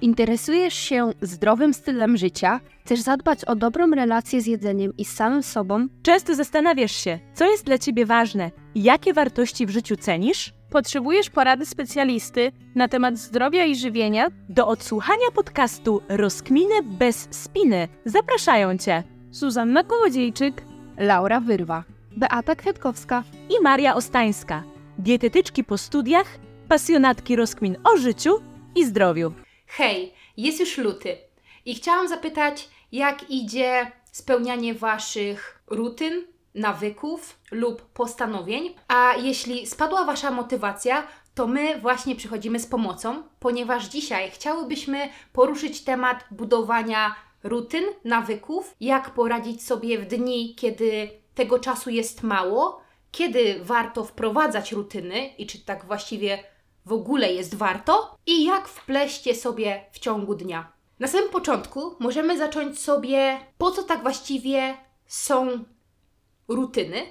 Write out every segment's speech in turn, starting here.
Interesujesz się zdrowym stylem życia? Chcesz zadbać o dobrą relację z jedzeniem i z samym sobą? Często zastanawiasz się, co jest dla ciebie ważne i jakie wartości w życiu cenisz? Potrzebujesz porady specjalisty na temat zdrowia i żywienia? Do odsłuchania podcastu Rozkminy bez spiny zapraszają cię Zuzanna Kołodziejczyk, Laura Wyrwa, Beata Kwiatkowska i Maria Ostańska, dietetyczki po studiach, pasjonatki rozkmin o życiu i zdrowiu. Hej, jest już luty i chciałam zapytać, jak idzie spełnianie Waszych rutyn, nawyków lub postanowień. A jeśli spadła Wasza motywacja, to my właśnie przychodzimy z pomocą, ponieważ dzisiaj chciałybyśmy poruszyć temat budowania rutyn, nawyków, jak poradzić sobie w dni, kiedy tego czasu jest mało, kiedy warto wprowadzać rutyny i czy tak właściwie w ogóle jest warto i jak wpleść je sobie w ciągu dnia. Na samym początku możemy zacząć sobie, po co tak właściwie są rutyny,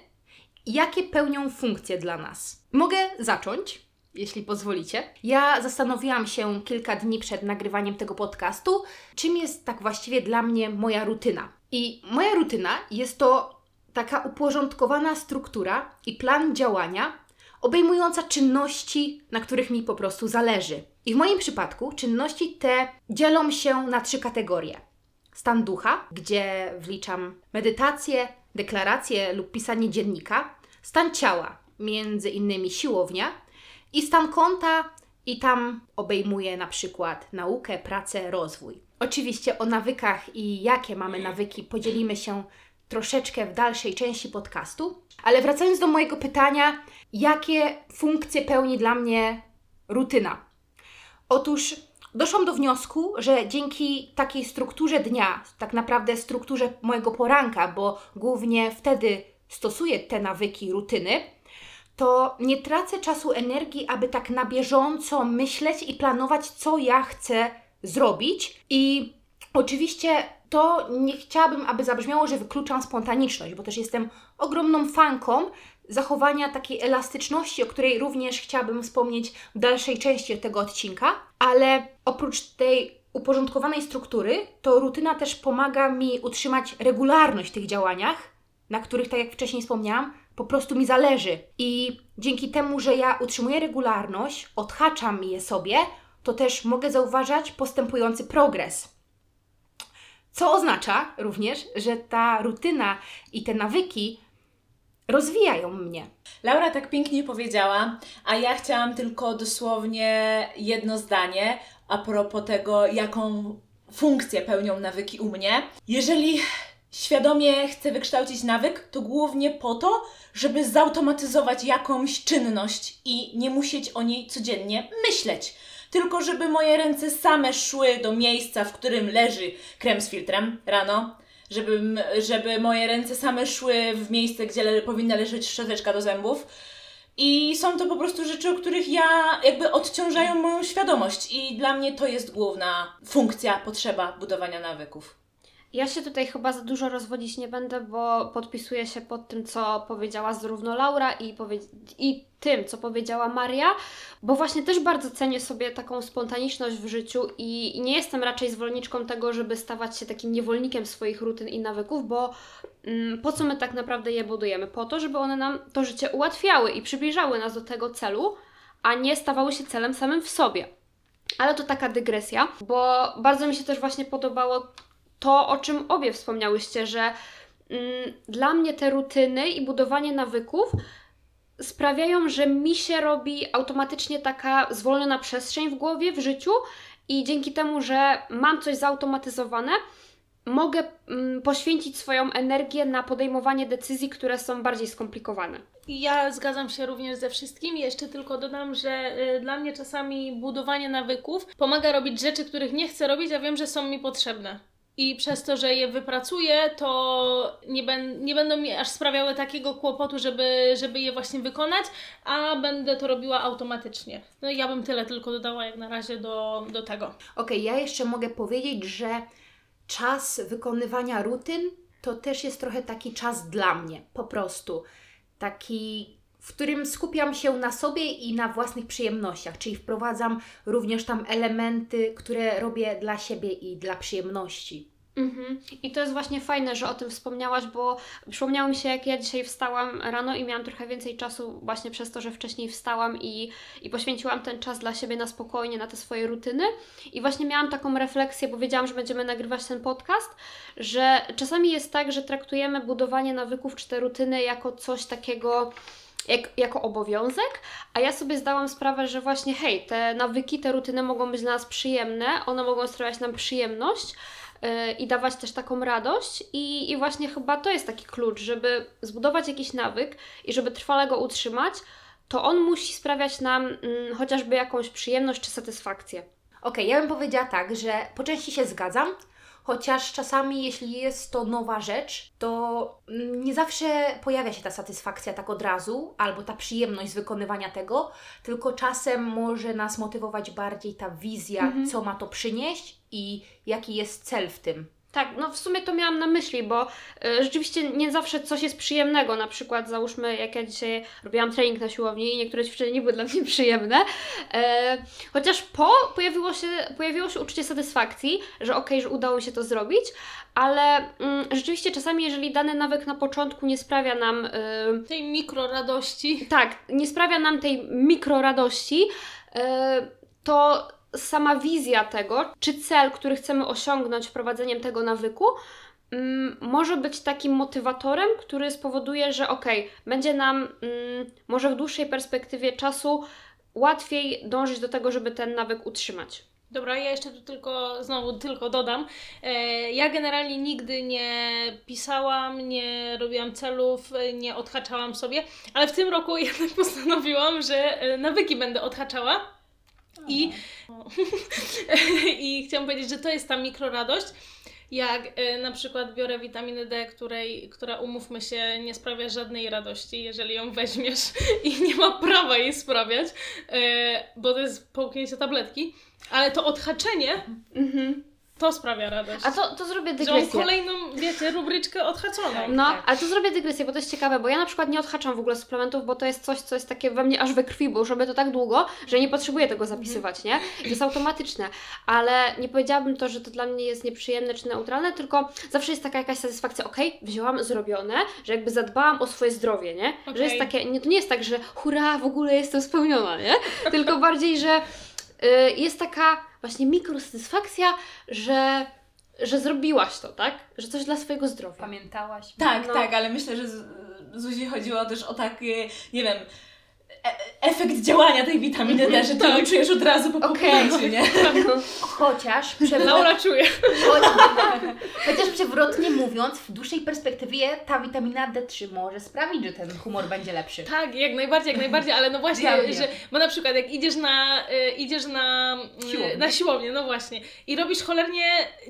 jakie pełnią funkcje dla nas. Mogę zacząć, jeśli pozwolicie. Ja zastanowiłam się kilka dni przed nagrywaniem tego podcastu, czym jest tak właściwie dla mnie moja rutyna. I moja rutyna jest to taka uporządkowana struktura i plan działania, obejmująca czynności, na których mi po prostu zależy. I w moim przypadku czynności te dzielą się na trzy kategorie. Stan ducha, gdzie wliczam medytację, deklarację lub pisanie dziennika. Stan ciała, między innymi siłownia. I stan konta, i tam obejmuję na przykład naukę, pracę, rozwój. Oczywiście o nawykach i jakie mamy nawyki podzielimy się troszeczkę w dalszej części podcastu. Ale wracając do mojego pytania, jakie funkcje pełni dla mnie rutyna? Otóż doszłam do wniosku, że dzięki takiej strukturze dnia, tak naprawdę strukturze mojego poranka, bo głównie wtedy stosuję te nawyki, rutyny, to nie tracę czasu, energii, aby tak na bieżąco myśleć i planować, co ja chcę zrobić. I oczywiście to nie chciałabym, aby zabrzmiało, że wykluczam spontaniczność, bo też jestem ogromną fanką zachowania takiej elastyczności, o której również chciałabym wspomnieć w dalszej części tego odcinka, ale oprócz tej uporządkowanej struktury, to rutyna też pomaga mi utrzymać regularność w tych działaniach, na których, tak jak wcześniej wspomniałam, po prostu mi zależy. I dzięki temu, że ja utrzymuję regularność, odhaczam je sobie, to też mogę zauważać postępujący progres. Co oznacza również, że ta rutyna i te nawyki rozwijają mnie. Laura tak pięknie powiedziała, a ja chciałam tylko dosłownie jedno zdanie a propos tego, jaką funkcję pełnią nawyki u mnie. Jeżeli świadomie chcę wykształcić nawyk, to głównie po to, żeby zautomatyzować jakąś czynność i nie musieć o niej codziennie myśleć. Tylko żeby moje ręce same szły do miejsca, w którym leży krem z filtrem rano, żeby, żeby moje ręce same szły w miejsce, gdzie le, powinna leżeć szczoteczka do zębów. I są to po prostu rzeczy, o których ja jakby odciążają moją świadomość, i dla mnie to jest główna funkcja, potrzeba budowania nawyków. Ja się tutaj chyba za dużo rozwodzić nie będę, bo podpisuję się pod tym, co powiedziała zarówno Laura i, powie- i tym, co powiedziała Maria, bo właśnie też bardzo cenię sobie taką spontaniczność w życiu i, nie jestem raczej zwolenniczką tego, żeby stawać się takim niewolnikiem swoich rutyn i nawyków, bo mm, po co my tak naprawdę je budujemy? Po to, żeby one nam to życie ułatwiały i przybliżały nas do tego celu, a nie stawały się celem samym w sobie. Ale to taka dygresja, bo bardzo mi się też właśnie podobało to, o czym obie wspomniałyście, że mm, dla mnie te rutyny i budowanie nawyków sprawiają, że mi się robi automatycznie taka zwolniona przestrzeń w głowie, w życiu i dzięki temu, że mam coś zautomatyzowane, mogę mm, poświęcić swoją energię na podejmowanie decyzji, które są bardziej skomplikowane. Ja zgadzam się również ze wszystkim. Jeszcze tylko dodam, że y, dla mnie czasami budowanie nawyków pomaga robić rzeczy, których nie chcę robić, a wiem, że są mi potrzebne i przez to, że je wypracuję, to nie, ben, nie będą mi aż sprawiały takiego kłopotu, żeby, żeby je właśnie wykonać, a będę to robiła automatycznie. No i ja bym tyle tylko dodała jak na razie do, do tego. Okej, okay, ja jeszcze mogę powiedzieć, że czas wykonywania rutyn to też jest trochę taki czas dla mnie, po prostu. Taki w którym skupiam się na sobie i na własnych przyjemnościach, czyli wprowadzam również tam elementy, które robię dla siebie i dla przyjemności. Mhm. I to jest właśnie fajne, że o tym wspomniałaś, bo przypomniało mi się, jak ja dzisiaj wstałam rano i miałam trochę więcej czasu właśnie przez to, że wcześniej wstałam i, i poświęciłam ten czas dla siebie na spokojnie, na te swoje rutyny. I właśnie miałam taką refleksję, bo wiedziałam, że będziemy nagrywać ten podcast, że czasami jest tak, że traktujemy budowanie nawyków czy te rutyny jako coś takiego jak, jako obowiązek, a ja sobie zdałam sprawę, że właśnie hej, te nawyki, te rutyny mogą być dla nas przyjemne, one mogą sprawiać nam przyjemność yy, i dawać też taką radość i, i właśnie chyba to jest taki klucz, żeby zbudować jakiś nawyk i żeby trwale go utrzymać, to on musi sprawiać nam mm, chociażby jakąś przyjemność czy satysfakcję. Okej, ja bym powiedziała tak, że po części się zgadzam, chociaż czasami, jeśli jest to nowa rzecz, to nie zawsze pojawia się ta satysfakcja tak od razu, albo ta przyjemność z wykonywania tego, tylko czasem może nas motywować bardziej ta wizja, co ma to przynieść i jaki jest cel w tym. Tak, no w sumie to miałam na myśli, bo y, rzeczywiście nie zawsze coś jest przyjemnego. Na przykład, załóżmy, jak ja dzisiaj robiłam trening na siłowni i niektóre ćwiczenia nie były dla mnie przyjemne. E, chociaż po pojawiło się, pojawiło się uczucie satysfakcji, że okej, że udało mi się to zrobić, ale mm, rzeczywiście czasami, jeżeli dany nawyk na początku nie sprawia nam. Y, Tej mikroradości. tak, nie sprawia nam tej mikroradości, e, to sama wizja tego, czy cel, który chcemy osiągnąć wprowadzeniem tego nawyku, mm, może być takim motywatorem, który spowoduje, że okej, będzie nam mm, może w dłuższej perspektywie czasu łatwiej dążyć do tego, żeby ten nawyk utrzymać. Dobra, ja jeszcze tu tylko, znowu tylko dodam. E, ja generalnie nigdy nie pisałam, nie robiłam celów, nie odhaczałam sobie, ale w tym roku jednak postanowiłam, że e, nawyki będę odhaczała. I, I chciałam powiedzieć, że to jest ta mikroradość. Jak e, na przykład biorę witaminę D, której, która umówmy się, nie sprawia żadnej radości, jeżeli ją weźmiesz i nie ma prawa jej sprawiać, e, bo to jest połknięcie tabletki, ale to odhaczenie to sprawia radość. A to, to zrobię Że mam dygresję. kolejną, wiecie, rubryczkę odhaczoną. No, Tak. ale to zrobię dygresję, bo to jest ciekawe, bo ja na przykład nie odhaczam w ogóle suplementów, bo to jest coś, co jest takie we mnie aż we krwi, bo już robię to tak długo, że nie potrzebuję tego zapisywać, nie? To jest automatyczne. Ale nie powiedziałabym to, że to dla mnie jest nieprzyjemne czy neutralne, tylko zawsze jest taka jakaś satysfakcja, okej, wzięłam, zrobione, że jakby zadbałam o swoje zdrowie, nie? Że Okej. jest takie, nie, to nie jest tak, że hurra, w ogóle jestem spełniona, nie? Tylko bardziej, że jest taka właśnie mikrosatysfakcja, że, że zrobiłaś to, tak? Że coś dla swojego zdrowia. Pamiętałaś? Tak, No. tak, ale myślę, że z- Zuzi chodziło też o taki, nie wiem, efekt działania tej witaminy D, że ty ją czujesz od razu po popłynięciu, nie? Chociaż, przewrot... Laura czuje. Chociaż przewrotnie mówiąc, w dłuższej perspektywie ta witamina D3 może sprawić, że ten humor będzie lepszy. Tak, jak najbardziej, jak najbardziej, ale no właśnie, Ja że, bo na przykład jak idziesz na, y, idziesz na, y, Siłownię. na siłownię, no właśnie, i robisz cholernie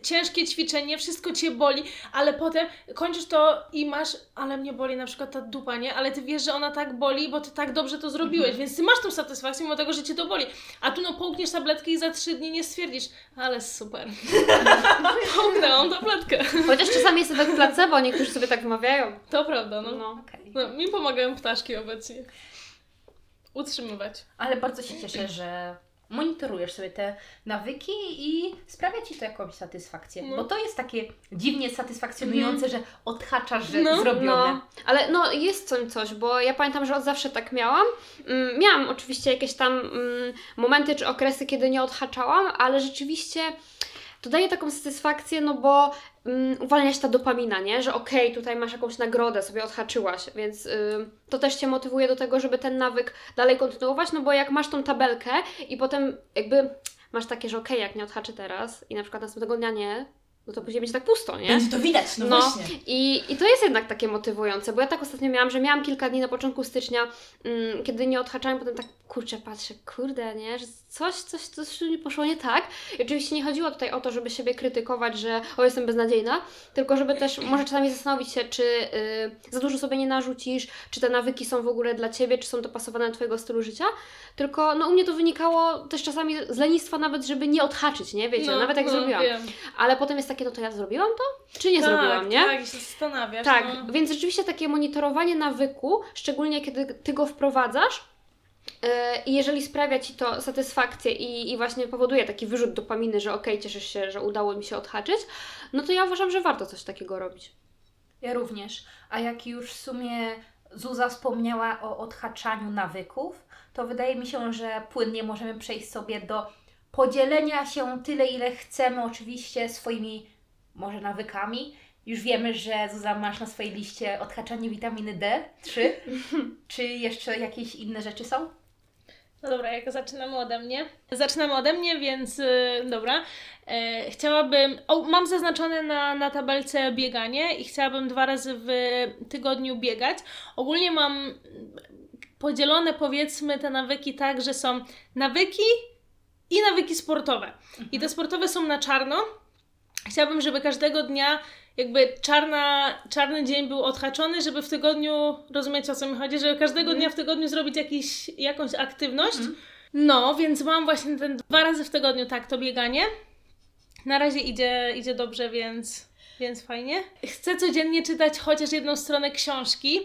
ciężkie ćwiczenie, wszystko Cię boli, ale potem kończysz to i masz, ale mnie boli na przykład ta dupa, nie? Ale Ty wiesz, że ona tak boli, bo Ty tak dobrze to zrobiłeś, Mhm. więc Ty masz tą satysfakcję mimo tego, że Cię to boli. A tu no połkniesz tabletkę i za trzy dni nie stwierdzisz, ale super, połknęłam tabletkę. Chociaż czasami jest efekt placebo, niektórzy sobie tak wymawiają. To prawda, no. No. Okej. no mi pomagają ptaszki obecnie. Utrzymywać. Ale bardzo się cieszę, że monitorujesz sobie te nawyki i sprawia Ci to jakąś satysfakcję. No. Bo to jest takie dziwnie satysfakcjonujące, że odhaczasz, że No. zrobione. No, ale no jest coś, coś, bo ja pamiętam, że od zawsze tak miałam. Mm, Miałam oczywiście jakieś tam mm, momenty czy okresy, kiedy nie odhaczałam, ale rzeczywiście to daje taką satysfakcję, no bo mm, uwalnia się ta dopamina, nie? Że okej, tutaj masz jakąś nagrodę, sobie odhaczyłaś, więc to też Cię motywuje do tego, żeby ten nawyk dalej kontynuować, no bo jak masz tą tabelkę i potem jakby masz takie, że okej, jak nie odhaczę teraz i na przykład następnego dnia nie, no to później będzie tak pusto, nie? Będzie to widać, no, No. właśnie. I, I to jest jednak takie motywujące, bo ja tak ostatnio miałam, że miałam kilka dni na początku stycznia, mm, kiedy nie odhaczałam, potem tak kurczę, patrzę, kurde, nie, że coś, coś, coś mi poszło nie tak. I oczywiście nie chodziło tutaj o to, żeby siebie krytykować, że o, jestem beznadziejna, tylko żeby też może czasami zastanowić się, czy y, za dużo sobie nie narzucisz, czy te nawyki są w ogóle dla Ciebie, czy są dopasowane do Twojego stylu życia. Tylko, no u mnie to wynikało też czasami z lenistwa nawet, żeby nie odhaczyć, nie, wiecie, nawet jak no, zrobiłam. Wiem. Ale potem jest takie, no to ja zrobiłam to? Czy nie tak, zrobiłam, nie? Tak, się zastanawiasz. Tak, no. więc rzeczywiście takie monitorowanie nawyku, szczególnie kiedy ty go wprowadzasz i jeżeli sprawia ci to satysfakcję i, i właśnie powoduje taki wyrzut dopaminy, że okej, cieszysz się, że udało mi się odhaczyć, no to ja uważam, że warto coś takiego robić. Ja również. A jak już w sumie Zuza wspomniała o odhaczaniu nawyków, to wydaje mi się, że płynnie możemy przejść sobie do podzielenia się tyle, ile chcemy, oczywiście swoimi może nawykami. Już wiemy, że Zuza masz na swojej liście odhaczanie witaminy D3. Czy jeszcze jakieś inne rzeczy są? No dobra, jak zaczynamy ode mnie. Zaczynamy ode mnie, więc y, dobra. E, chciałabym. O, mam zaznaczone na, na tabelce bieganie i chciałabym dwa razy w tygodniu biegać. Ogólnie mam podzielone powiedzmy te nawyki tak, że są nawyki i nawyki sportowe. I te sportowe są na czarno. Chciałabym, żeby każdego dnia jakby czarna, czarny dzień był odhaczony, żeby w tygodniu, rozumiecie o co mi chodzi, żeby każdego dnia w tygodniu zrobić jakiś, jakąś aktywność. No, więc mam właśnie ten dwa razy w tygodniu tak to bieganie. Na razie idzie, idzie dobrze, więc, więc fajnie. Chcę codziennie czytać chociaż jedną stronę książki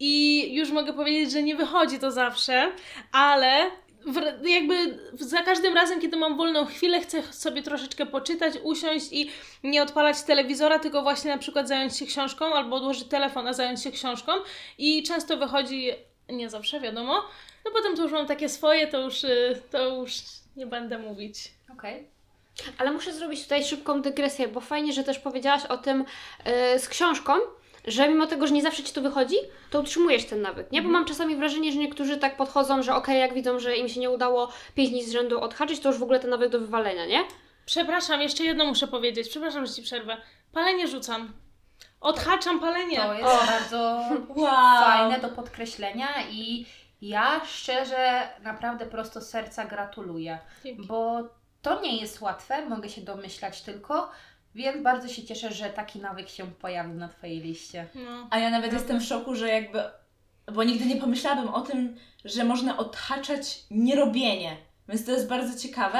i już mogę powiedzieć, że nie wychodzi to zawsze, ale w, jakby za każdym razem, kiedy mam wolną chwilę, chcę sobie troszeczkę poczytać, usiąść i nie odpalać telewizora, tylko właśnie na przykład zająć się książką albo odłożyć telefon, a zająć się książką. I często wychodzi, nie zawsze wiadomo, no potem to już mam takie swoje, to już, y, to już nie będę mówić. Okej. Ale muszę zrobić tutaj szybką dygresję, bo fajnie, że też powiedziałaś o tym yy, z książką, że mimo tego, że nie zawsze Ci to wychodzi, to utrzymujesz ten nawyk, nie? Bo mam czasami wrażenie, że niektórzy tak podchodzą, że okej, jak widzą, że im się nie udało 5 dni z rzędu odhaczyć, to już w ogóle ten nawyk do wywalenia, nie? Przepraszam, jeszcze jedno muszę powiedzieć, przepraszam, że Ci przerwę. Palenie rzucam. Odhaczam palenie. To jest bardzo Wow. fajne do podkreślenia i ja szczerze, naprawdę prosto z serca gratuluję, Dzięki. bo to nie jest łatwe, mogę się domyślać tylko, więc bardzo się cieszę, że taki nawyk się pojawił na Twojej liście. No. A ja nawet jestem w szoku, że jakby. Bo nigdy nie pomyślałabym o tym, że można odhaczać nierobienie. Więc to jest bardzo ciekawe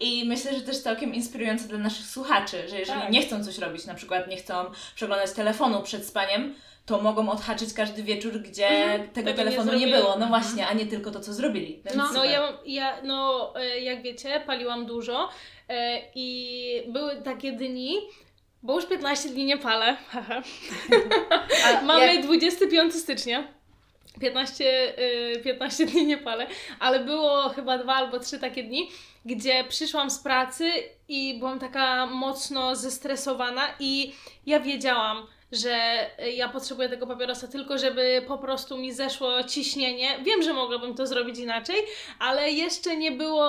i myślę, że też całkiem inspirujące dla naszych słuchaczy, że jeżeli Tak. nie chcą coś robić, na przykład nie chcą przeglądać telefonu przed spaniem, to mogą odhaczyć każdy wieczór, gdzie tego, Tego nie telefonu nie, zrobili. było. No właśnie, a nie tylko to, co zrobili. Więc No. No ja, ja, no e, jak wiecie, paliłam dużo e, i były takie dni, bo już 15 dni nie palę, Mamy jak- 25 stycznia. 15, y, 15 dni nie palę, ale było chyba dwa albo trzy takie dni, gdzie przyszłam z pracy i byłam taka mocno zestresowana i ja wiedziałam, że y, ja potrzebuję tego papierosa tylko, żeby po prostu mi zeszło ciśnienie. Wiem, że mogłabym to zrobić inaczej, ale jeszcze nie było,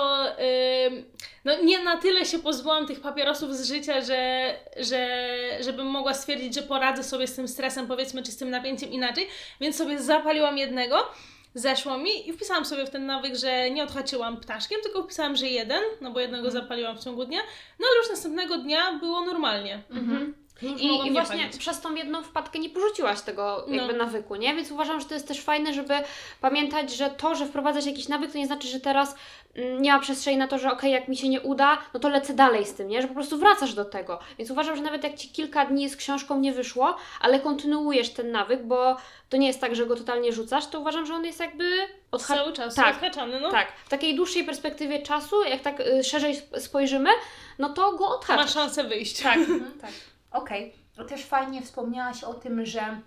no nie na tyle się pozbyłam tych papierosów z życia, że, że żebym mogła stwierdzić, że poradzę sobie z tym stresem, powiedzmy, czy z tym napięciem inaczej, więc sobie zapaliłam jednego, zeszło mi i wpisałam sobie w ten nawyk, że nie odhaczyłam ptaszkiem, tylko wpisałam, że jeden, no bo jednego zapaliłam w ciągu dnia, no ale już następnego dnia było normalnie. Mhm. I, I nie właśnie palić. przez tą jedną wpadkę nie porzuciłaś tego No. jakby nawyku, nie? Więc uważam, że to jest też fajne, żeby pamiętać, że to, że wprowadzasz jakiś nawyk, to nie znaczy, że teraz mm, nie ma przestrzeni na to, że okej, jak mi się nie uda, no to lecę dalej z tym, nie? Że po prostu wracasz do tego. Więc uważam, że nawet jak Ci kilka dni z książką nie wyszło, ale kontynuujesz ten nawyk, bo to nie jest tak, że go totalnie rzucasz, to uważam, że on jest jakby odha- Cały czas tak. odhaczany, no. Tak, w takiej dłuższej perspektywie czasu, jak tak y, szerzej sp- spojrzymy, no to go Ma odhaczasz. szansę wyjść. Tak. Mhm, tak. Okej. To Też fajnie wspomniałaś o tym, że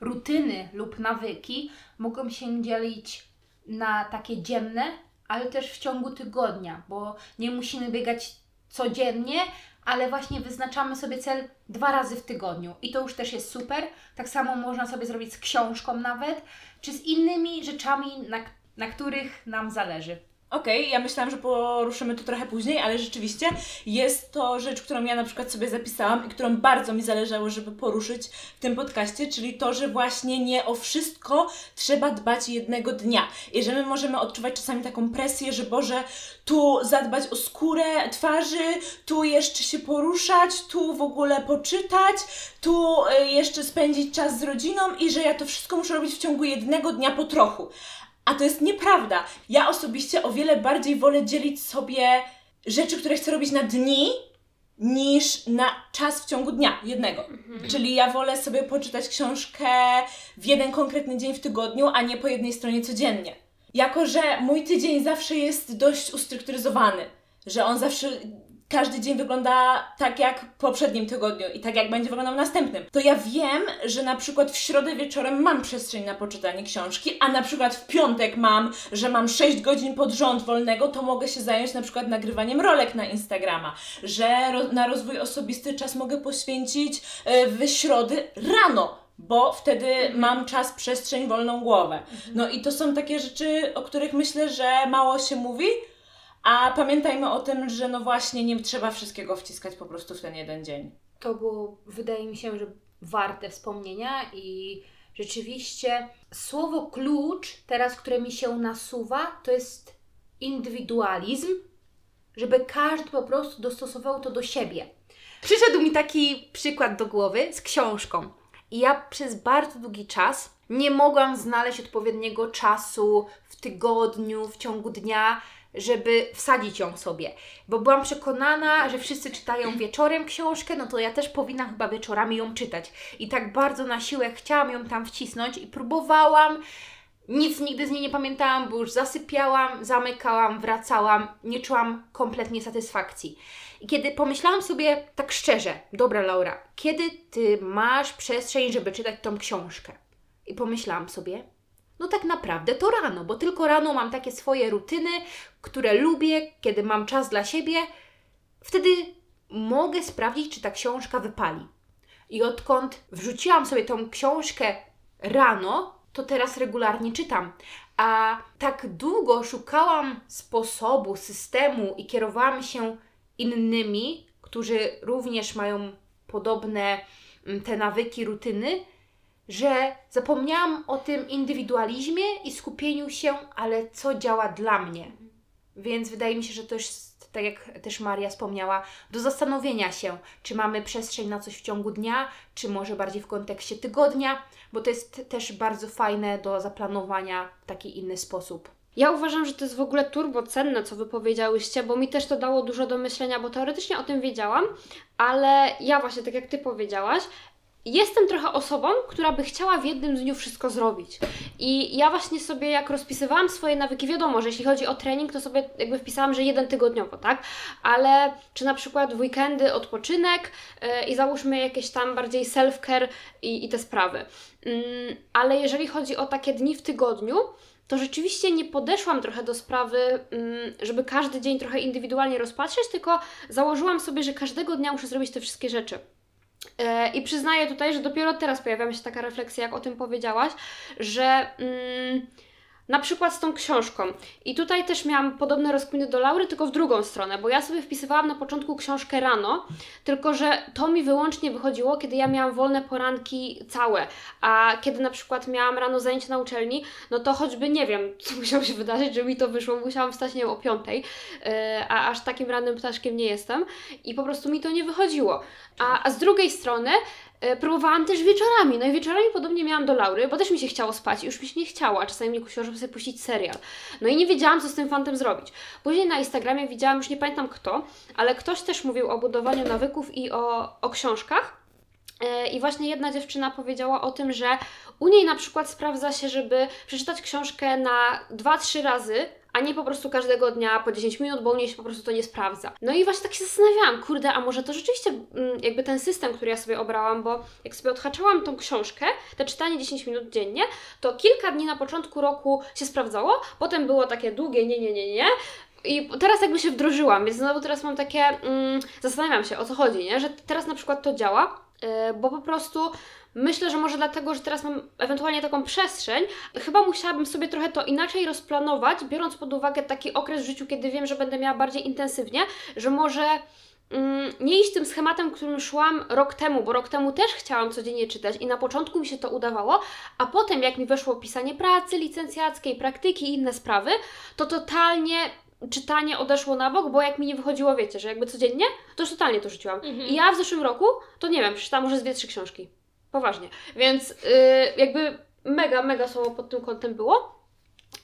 rutyny lub nawyki mogą się dzielić na takie dzienne, ale też w ciągu tygodnia, bo nie musimy biegać codziennie, ale właśnie wyznaczamy sobie cel dwa razy w tygodniu i to już też jest super. Tak samo można sobie zrobić z książką nawet, czy z innymi rzeczami, na, na których nam zależy. Okej, ja myślałam, że poruszymy to trochę później, ale rzeczywiście jest to rzecz, którą ja na przykład sobie zapisałam i którą bardzo mi zależało, żeby poruszyć w tym podcaście, czyli to, że właśnie nie o wszystko trzeba dbać jednego dnia. I że my możemy odczuwać czasami taką presję, że Boże, tu zadbać o skórę twarzy, tu jeszcze się poruszać, tu w ogóle poczytać, tu y, jeszcze spędzić czas z rodziną i że ja to wszystko muszę robić w ciągu jednego dnia po trochu. A to jest nieprawda. Ja osobiście o wiele bardziej wolę dzielić sobie rzeczy, które chcę robić na dni, niż na czas w ciągu dnia, jednego. Czyli ja wolę sobie poczytać książkę w jeden konkretny dzień w tygodniu, a nie po jednej stronie codziennie. Jako, że mój tydzień zawsze jest dość ustrukturyzowany, że on zawsze każdy dzień wygląda tak jak w poprzednim tygodniu i tak jak będzie wyglądał następnym. To ja wiem, że na przykład w środę wieczorem mam przestrzeń na poczytanie książki, a na przykład w piątek mam, że mam 6 godzin pod rząd wolnego, to mogę się zająć na przykład nagrywaniem rolek na Instagrama, że ro na rozwój osobisty czas mogę poświęcić e, w środy rano, bo wtedy mam czas, przestrzeń, wolną głowę. No i to są takie rzeczy, o których myślę, że mało się mówi, a pamiętajmy o tym, że no właśnie nie trzeba wszystkiego wciskać po prostu w ten jeden dzień. To było, wydaje mi się, że warte wspomnienia i rzeczywiście słowo klucz teraz, które mi się nasuwa, to jest indywidualizm, żeby każdy po prostu dostosował to do siebie. Przyszedł mi taki przykład do głowy z książką. I ja przez bardzo długi czas nie mogłam znaleźć odpowiedniego czasu w tygodniu, w ciągu dnia, żeby wsadzić ją sobie. Bo byłam przekonana, że wszyscy czytają wieczorem książkę, no to ja też powinnam chyba wieczorami ją czytać. I tak bardzo na siłę chciałam ją tam wcisnąć i próbowałam. Nic nigdy z niej nie pamiętałam, bo już zasypiałam, zamykałam, wracałam, nie czułam kompletnie satysfakcji. I kiedy pomyślałam sobie tak szczerze, dobra Laura, kiedy ty masz przestrzeń, żeby czytać tą książkę? I pomyślałam sobie, no tak naprawdę to rano, bo tylko rano mam takie swoje rutyny, które lubię, kiedy mam czas dla siebie. Wtedy mogę sprawdzić, czy ta książka wypali. I odkąd wrzuciłam sobie tą książkę rano, to teraz regularnie czytam. A tak długo szukałam sposobu, systemu i kierowałam się innymi, którzy również mają podobne mm, te nawyki, rutyny, że zapomniałam o tym indywidualizmie i skupieniu się, ale co działa dla mnie. Więc wydaje mi się, że to jest, tak jak też Maria wspomniała, do zastanowienia się, czy mamy przestrzeń na coś w ciągu dnia, czy może bardziej w kontekście tygodnia, bo to jest też bardzo fajne do zaplanowania w taki inny sposób. Ja uważam, że to jest w ogóle turbo cenne, co wy powiedziałyście, bo mi też to dało dużo do myślenia, bo teoretycznie o tym wiedziałam, ale ja właśnie, tak jak ty powiedziałaś, jestem trochę osobą, która by chciała w jednym dniu wszystko zrobić. I ja właśnie sobie, jak rozpisywałam swoje nawyki, wiadomo, że jeśli chodzi o trening, to sobie jakby wpisałam, że jeden tygodniowo, tak? Ale czy na przykład w weekendy odpoczynek yy, i załóżmy jakieś tam bardziej self-care i, i te sprawy. Yy, ale jeżeli chodzi o takie dni w tygodniu, to rzeczywiście nie podeszłam trochę do sprawy, mm, żeby każdy dzień trochę indywidualnie rozpatrzeć, tylko założyłam sobie, że każdego dnia muszę zrobić te wszystkie rzeczy. E, I przyznaję tutaj, że dopiero teraz pojawia mi się taka refleksja, jak o tym powiedziałaś, że mm, na przykład z tą książką. I tutaj też miałam podobne rozkminy do Laury, tylko w drugą stronę, bo ja sobie wpisywałam na początku książkę rano, tylko że to mi wyłącznie wychodziło, kiedy ja miałam wolne poranki całe, a kiedy na przykład miałam rano zajęcia na uczelni, no to choćby nie wiem, co musiało się wydarzyć, żeby mi to wyszło, musiałam wstać, nie wiem, o piątej, yy, a aż takim rannym ptaszkiem nie jestem i po prostu mi to nie wychodziło. A, a z drugiej strony e, próbowałam też wieczorami. No i wieczorami podobnie miałam do Laury, bo też mi się chciało spać i już mi się nie chciało, a czasami mnie kusiło, żeby sobie puścić serial. No i nie wiedziałam, co z tym fantem zrobić. Później na Instagramie widziałam, już nie pamiętam kto, ale ktoś też mówił o budowaniu nawyków i o, o książkach. E, I właśnie jedna dziewczyna powiedziała o tym, że u niej na przykład sprawdza się, żeby przeczytać książkę na 2-3 razy, a nie po prostu każdego dnia po 10 minut, bo u niej się po prostu to nie sprawdza. No i właśnie tak się zastanawiałam, kurde, a może to rzeczywiście mm, jakby ten system, który ja sobie obrałam, bo jak sobie odhaczałam tą książkę, te czytanie 10 minut dziennie, to kilka dni na początku roku się sprawdzało, potem było takie długie nie, nie, nie, nie, i teraz jakby się wdrożyłam, więc znowu teraz mam takie, mm, zastanawiam się o co chodzi, nie? Że teraz na przykład to działa, Yy, bo po prostu myślę, że może dlatego, że teraz mam ewentualnie taką przestrzeń, chyba musiałabym sobie trochę to inaczej rozplanować, biorąc pod uwagę taki okres w życiu, kiedy wiem, że będę miała bardziej intensywnie, że może mm, nie iść tym schematem, którym szłam rok temu, bo rok temu też chciałam codziennie czytać i na początku mi się to udawało, a potem jak mi weszło pisanie pracy licencjackiej, praktyki i inne sprawy, to totalnie czytanie odeszło na bok, bo jak mi nie wychodziło, wiecie, że jakby codziennie, to już totalnie to rzuciłam. Mhm. I ja w zeszłym roku, to nie wiem, przeczytałam może z dwie, trzy książki. Poważnie. Więc yy, jakby mega, mega słowo pod tym kątem było.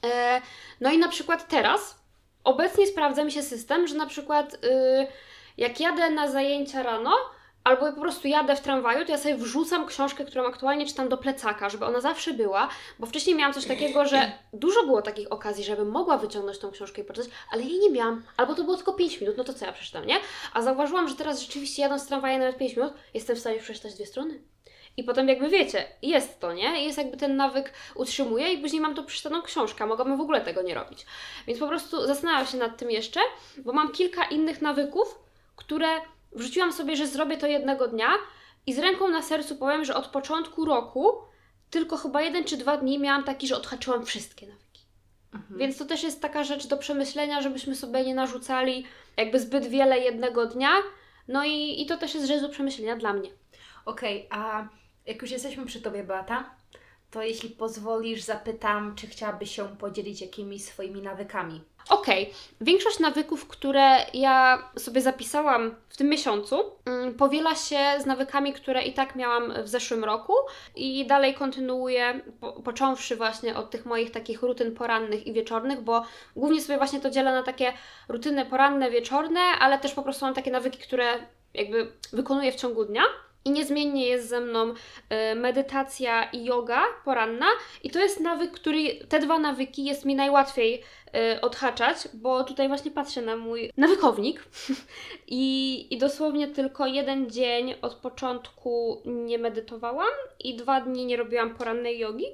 E, no i na przykład teraz, obecnie sprawdza mi się system, że na przykład y, jak jadę na zajęcia rano, albo po prostu jadę w tramwaju, to ja sobie wrzucam książkę, którą aktualnie czytam do plecaka, żeby ona zawsze była, bo wcześniej miałam coś takiego, że dużo było takich okazji, żebym mogła wyciągnąć tą książkę i poczytać, ale jej nie miałam. Albo to było tylko 5 minut, no to co ja przeczytam, nie? A zauważyłam, że teraz rzeczywiście jadąc tramwajem nawet 5 minut, jestem w stanie przeczytać dwie strony. I potem jakby wiecie, jest to, nie? Jest jakby ten nawyk utrzymuje i później mam to przeczytaną książkę, mogłabym w ogóle tego nie robić. Więc po prostu zastanawiam się nad tym jeszcze, bo mam kilka innych nawyków, które wrzuciłam sobie, że zrobię to jednego dnia i z ręką na sercu powiem, że od początku roku tylko chyba jeden czy dwa dni miałam taki, że odhaczyłam wszystkie nawyki. Więc to też jest taka rzecz do przemyślenia, żebyśmy sobie nie narzucali jakby zbyt wiele jednego dnia. No i, i to też jest rzecz do przemyślenia dla mnie. Okej, a jak już jesteśmy przy Tobie, Beata, to jeśli pozwolisz, zapytam, czy chciałabyś się podzielić jakimiś swoimi nawykami? Okej, większość nawyków, które ja sobie zapisałam w tym miesiącu, mm, powiela się z nawykami, które i tak miałam w zeszłym roku i dalej kontynuuję, po, począwszy właśnie od tych moich takich rutyn porannych i wieczornych, bo głównie sobie właśnie to dzielę na takie rutyny poranne, wieczorne, ale też po prostu mam takie nawyki, które jakby wykonuję w ciągu dnia. I niezmiennie jest ze mną y, medytacja i yoga poranna. I to jest nawyk, który, te dwa nawyki jest mi najłatwiej y, odhaczać, bo tutaj właśnie patrzę na mój nawykownik I, i dosłownie tylko jeden dzień od początku nie medytowałam i dwa dni nie robiłam porannej jogi.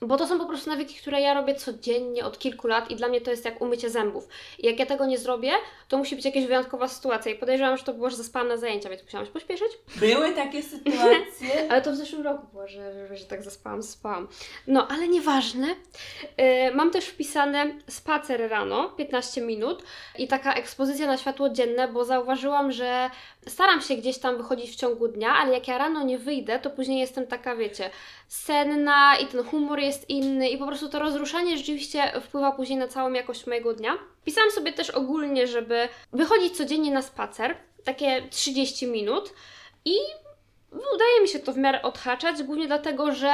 Bo to są po prostu nawyki, które ja robię codziennie od kilku lat i dla mnie to jest jak umycie zębów. I jak ja tego nie zrobię, to musi być jakaś wyjątkowa sytuacja. I podejrzewam, że to było, że zaspałam na zajęcia, więc musiałam się pośpieszyć. Były takie sytuacje. Ale to w zeszłym roku było, że, że, że tak zaspałam, zaspałam. No, ale nieważne. Yy, mam też wpisane spacer rano, 15 minut i taka ekspozycja na światło dzienne, bo zauważyłam, że staram się gdzieś tam wychodzić w ciągu dnia, ale jak ja rano nie wyjdę, to później jestem taka, wiecie, senna i ten humor jest inny i po prostu to rozruszanie rzeczywiście wpływa później na całą jakość mojego dnia. Pisałam sobie też ogólnie, żeby wychodzić codziennie na spacer, takie 30 minut i udaje mi się to w miarę odhaczać, głównie dlatego, że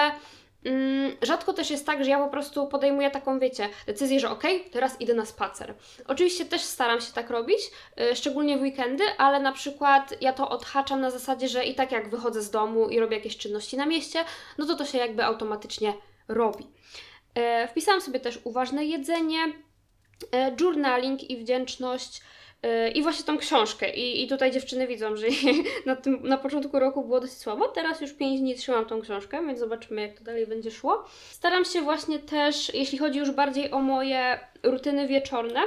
mm, rzadko też jest tak, że ja po prostu podejmuję taką, wiecie, decyzję, że okej, teraz idę na spacer. Oczywiście też staram się tak robić, y, szczególnie w weekendy, ale na przykład ja to odhaczam na zasadzie, że i tak jak wychodzę z domu i robię jakieś czynności na mieście, no to to się jakby automatycznie robi. E, Wpisałam sobie też uważne jedzenie, e, journaling i wdzięczność. e, I właśnie tą książkę. I, I tutaj dziewczyny widzą, że na, tym, na początku roku było dosyć słabo. Teraz już 5 dni trzymam tą książkę, więc zobaczymy, jak to dalej będzie szło. Staram się właśnie też, jeśli chodzi już bardziej o moje rutyny wieczorne,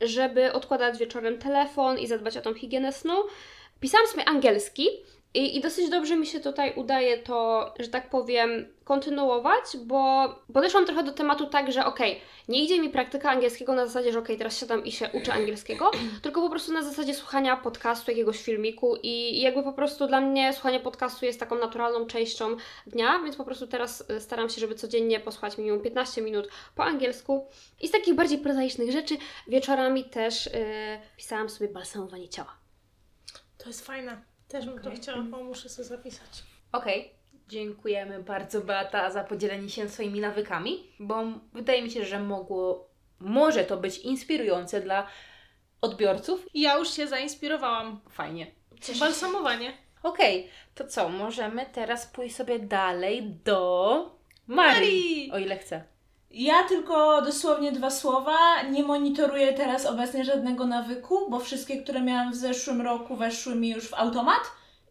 żeby odkładać wieczorem telefon i zadbać o tą higienę snu. Pisałam sobie angielski i, i dosyć dobrze mi się tutaj udaje to, że tak powiem, kontynuować, bo podeszłam trochę do tematu tak, że okej, nie idzie mi praktyka angielskiego na zasadzie, że okej, teraz siadam i się uczę angielskiego, tylko po prostu na zasadzie słuchania podcastu, jakiegoś filmiku i, jakby po prostu dla mnie słuchanie podcastu jest taką naturalną częścią dnia, więc po prostu teraz y, staram się, żeby codziennie posłuchać minimum 15 minut po angielsku. I z takich bardziej prozaicznych rzeczy wieczorami też y, pisałam sobie balsamowanie ciała. To jest fajne. Też bym to chciała, bo muszę sobie zapisać. Okej, dziękujemy bardzo Beata za podzielenie się swoimi nawykami, bo wydaje mi się, że mogło, może to być inspirujące dla odbiorców. Ja już się zainspirowałam. Fajnie. Balsamowanie. Okej, to co, możemy teraz pójść sobie dalej do Marii, Marii! o ile chce. Ja tylko dosłownie dwa słowa. Nie monitoruję teraz obecnie żadnego nawyku, bo wszystkie, które miałam w zeszłym roku, weszły mi już w automat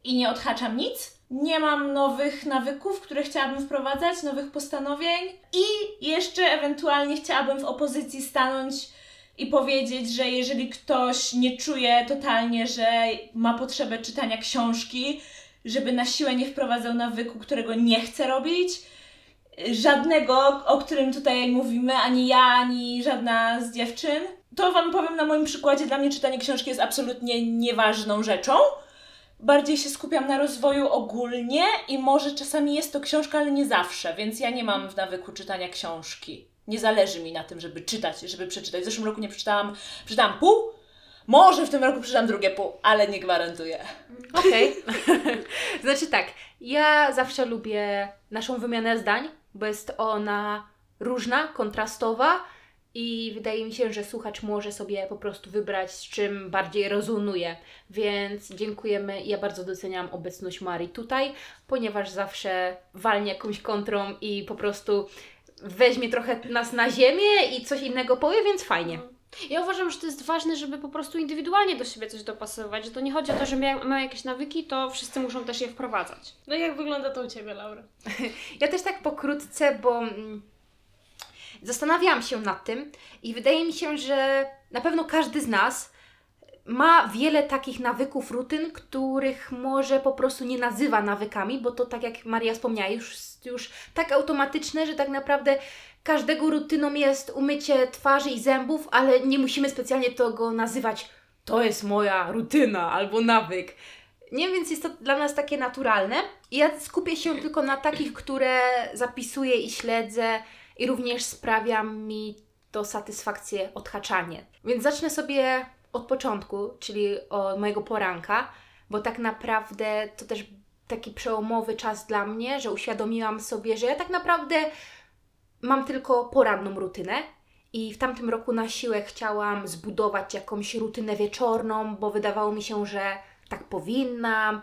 i nie odhaczam nic. Nie mam nowych nawyków, które chciałabym wprowadzać, nowych postanowień i jeszcze ewentualnie chciałabym w opozycji stanąć i powiedzieć, że jeżeli ktoś nie czuje totalnie, że ma potrzebę czytania książki, żeby na siłę nie wprowadzał nawyku, którego nie chce robić. Żadnego, o którym tutaj mówimy, ani ja, ani żadna z dziewczyn. To Wam powiem na moim przykładzie. Dla mnie czytanie książki jest absolutnie nieważną rzeczą. Bardziej się skupiam na rozwoju ogólnie i może czasami jest to książka, ale nie zawsze, więc ja nie mam w nawyku czytania książki. Nie zależy mi na tym, żeby czytać, żeby przeczytać. W zeszłym roku nie przeczytałam, przeczytałam pół, może w tym roku przeczytam drugie pół, ale nie gwarantuję. Okej. znaczy tak, ja zawsze lubię naszą wymianę zdań, bo jest ona różna, kontrastowa i wydaje mi się, że słuchacz może sobie po prostu wybrać, z czym bardziej rezonuje. Więc dziękujemy. Ja bardzo doceniam obecność Marii tutaj, ponieważ zawsze walnie jakąś kontrą i po prostu weźmie trochę nas na ziemię i coś innego powie, więc fajnie. Ja uważam, że to jest ważne, żeby po prostu indywidualnie do siebie coś dopasowywać, że to nie chodzi o to, że mia- mamy jakieś nawyki, to wszyscy muszą też je wprowadzać. No i jak wygląda to u Ciebie, Laura? Ja też tak pokrótce, bo mm, zastanawiałam się nad tym i wydaje mi się, że na pewno każdy z nas ma wiele takich nawyków, rutyn, których może po prostu nie nazywa nawykami, bo to tak jak Maria wspomniała, już, już tak automatyczne, że tak naprawdę każdego rutyną jest umycie twarzy i zębów, ale nie musimy specjalnie tego nazywać to jest moja rutyna albo nawyk. Nie, więc jest to dla nas takie naturalne. Ja skupię się tylko na takich, które zapisuję i śledzę i również sprawia mi to satysfakcję odhaczanie. Więc zacznę sobie od początku, czyli od mojego poranka, bo tak naprawdę to też taki przełomowy czas dla mnie, że uświadomiłam sobie, że ja tak naprawdę mam tylko poranną rutynę. I w tamtym roku na siłę chciałam zbudować jakąś rutynę wieczorną, bo wydawało mi się, że tak powinnam.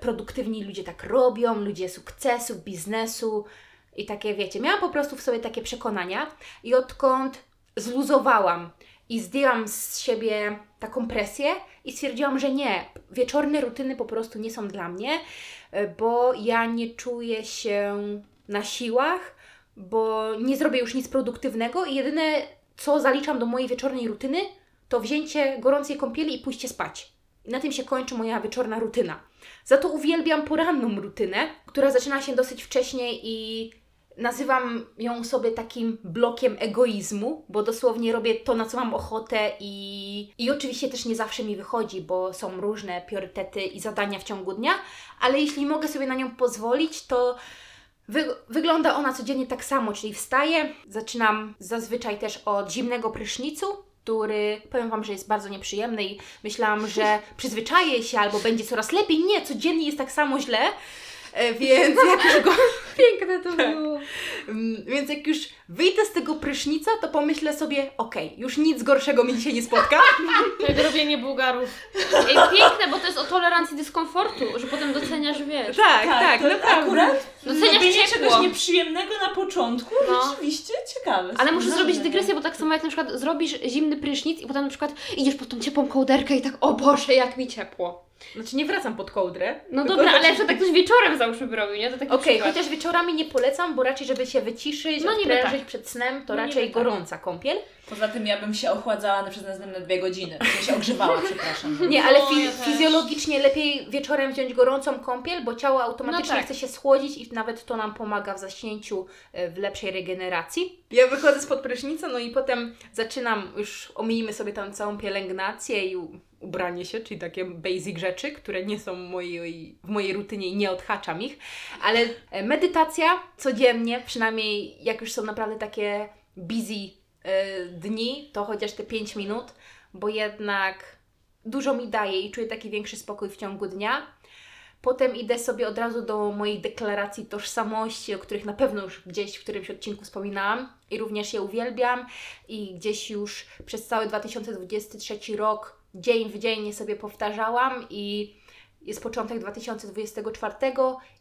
Produktywni ludzie tak robią, ludzie sukcesu, biznesu i takie, wiecie, miałam po prostu w sobie takie przekonania. I odkąd zluzowałam i zdjęłam z siebie taką presję i stwierdziłam, że nie, wieczorne rutyny po prostu nie są dla mnie, e, bo ja nie czuję się na siłach, bo nie zrobię już nic produktywnego i jedyne, co zaliczam do mojej wieczornej rutyny, to wzięcie gorącej kąpieli i pójście spać. I na tym się kończy moja wieczorna rutyna. Za to uwielbiam poranną rutynę, która zaczyna się dosyć wcześnie i nazywam ją sobie takim blokiem egoizmu, bo dosłownie robię to, na co mam ochotę i, i oczywiście też nie zawsze mi wychodzi, bo są różne priorytety i zadania w ciągu dnia, ale jeśli mogę sobie na nią pozwolić, to wy, wygląda ona codziennie tak samo, czyli wstaję, zaczynam zazwyczaj też od zimnego prysznicu, który powiem Wam, że jest bardzo nieprzyjemny i myślałam, że przyzwyczaję się albo będzie coraz lepiej. Nie, codziennie jest tak samo źle. E, Więc jak już go Piękne to było. Mm, Więc jak już wyjdę z tego prysznica, to pomyślę sobie, okej, już nic gorszego mi dzisiaj nie spotka. Jak robienie Bułgarów. Ej, piękne, bo to jest o tolerancji dyskomfortu, że potem doceniasz, wiesz. tak, tak, to naprawdę. akurat Doceniasz ciepło. czegoś nieprzyjemnego na początku No. rzeczywiście ciekawe. Ale muszę zrobić dygresję, bo tak samo jak na przykład zrobisz zimny prysznic i potem na przykład idziesz pod tą ciepłą kołderkę i tak, o Boże, jak mi ciepło. Znaczy nie wracam pod kołdrę. No dobra, ale jeszcze tak ktoś wieczorem załóżmy by robił, nie? To taki Okej, przykład. chociaż wieczorami nie polecam, bo raczej, żeby się wyciszyć, No no niby odprężyć tak. przed snem, to No raczej tak. gorąca kąpiel. Poza tym ja bym się ochładzała na przez następne dwie godziny. Ja się ogrzewała, przepraszam. Nie, ale No, fi- ja też. fizjologicznie lepiej wieczorem wziąć gorącą kąpiel, bo ciało automatycznie No tak. chce się schłodzić i nawet to nam pomaga w zaśnięciu, e, w lepszej regeneracji. Ja wychodzę spod prysznica, no i potem zaczynam, już omijmy sobie tam całą pielęgnację i ubranie się, czyli takie basic rzeczy, które nie są mojej, w mojej rutynie i nie odhaczam ich, ale e, medytacja codziennie, przynajmniej jak już są naprawdę takie busy dni, to chociaż te 5 minut, bo jednak dużo mi daje i czuję taki większy spokój w ciągu dnia. Potem idę sobie od razu do mojej deklaracji tożsamości, o których na pewno już gdzieś w którymś odcinku wspominałam i również je uwielbiam i gdzieś już przez cały 2023 rok dzień w dzień je sobie powtarzałam i jest początek 2024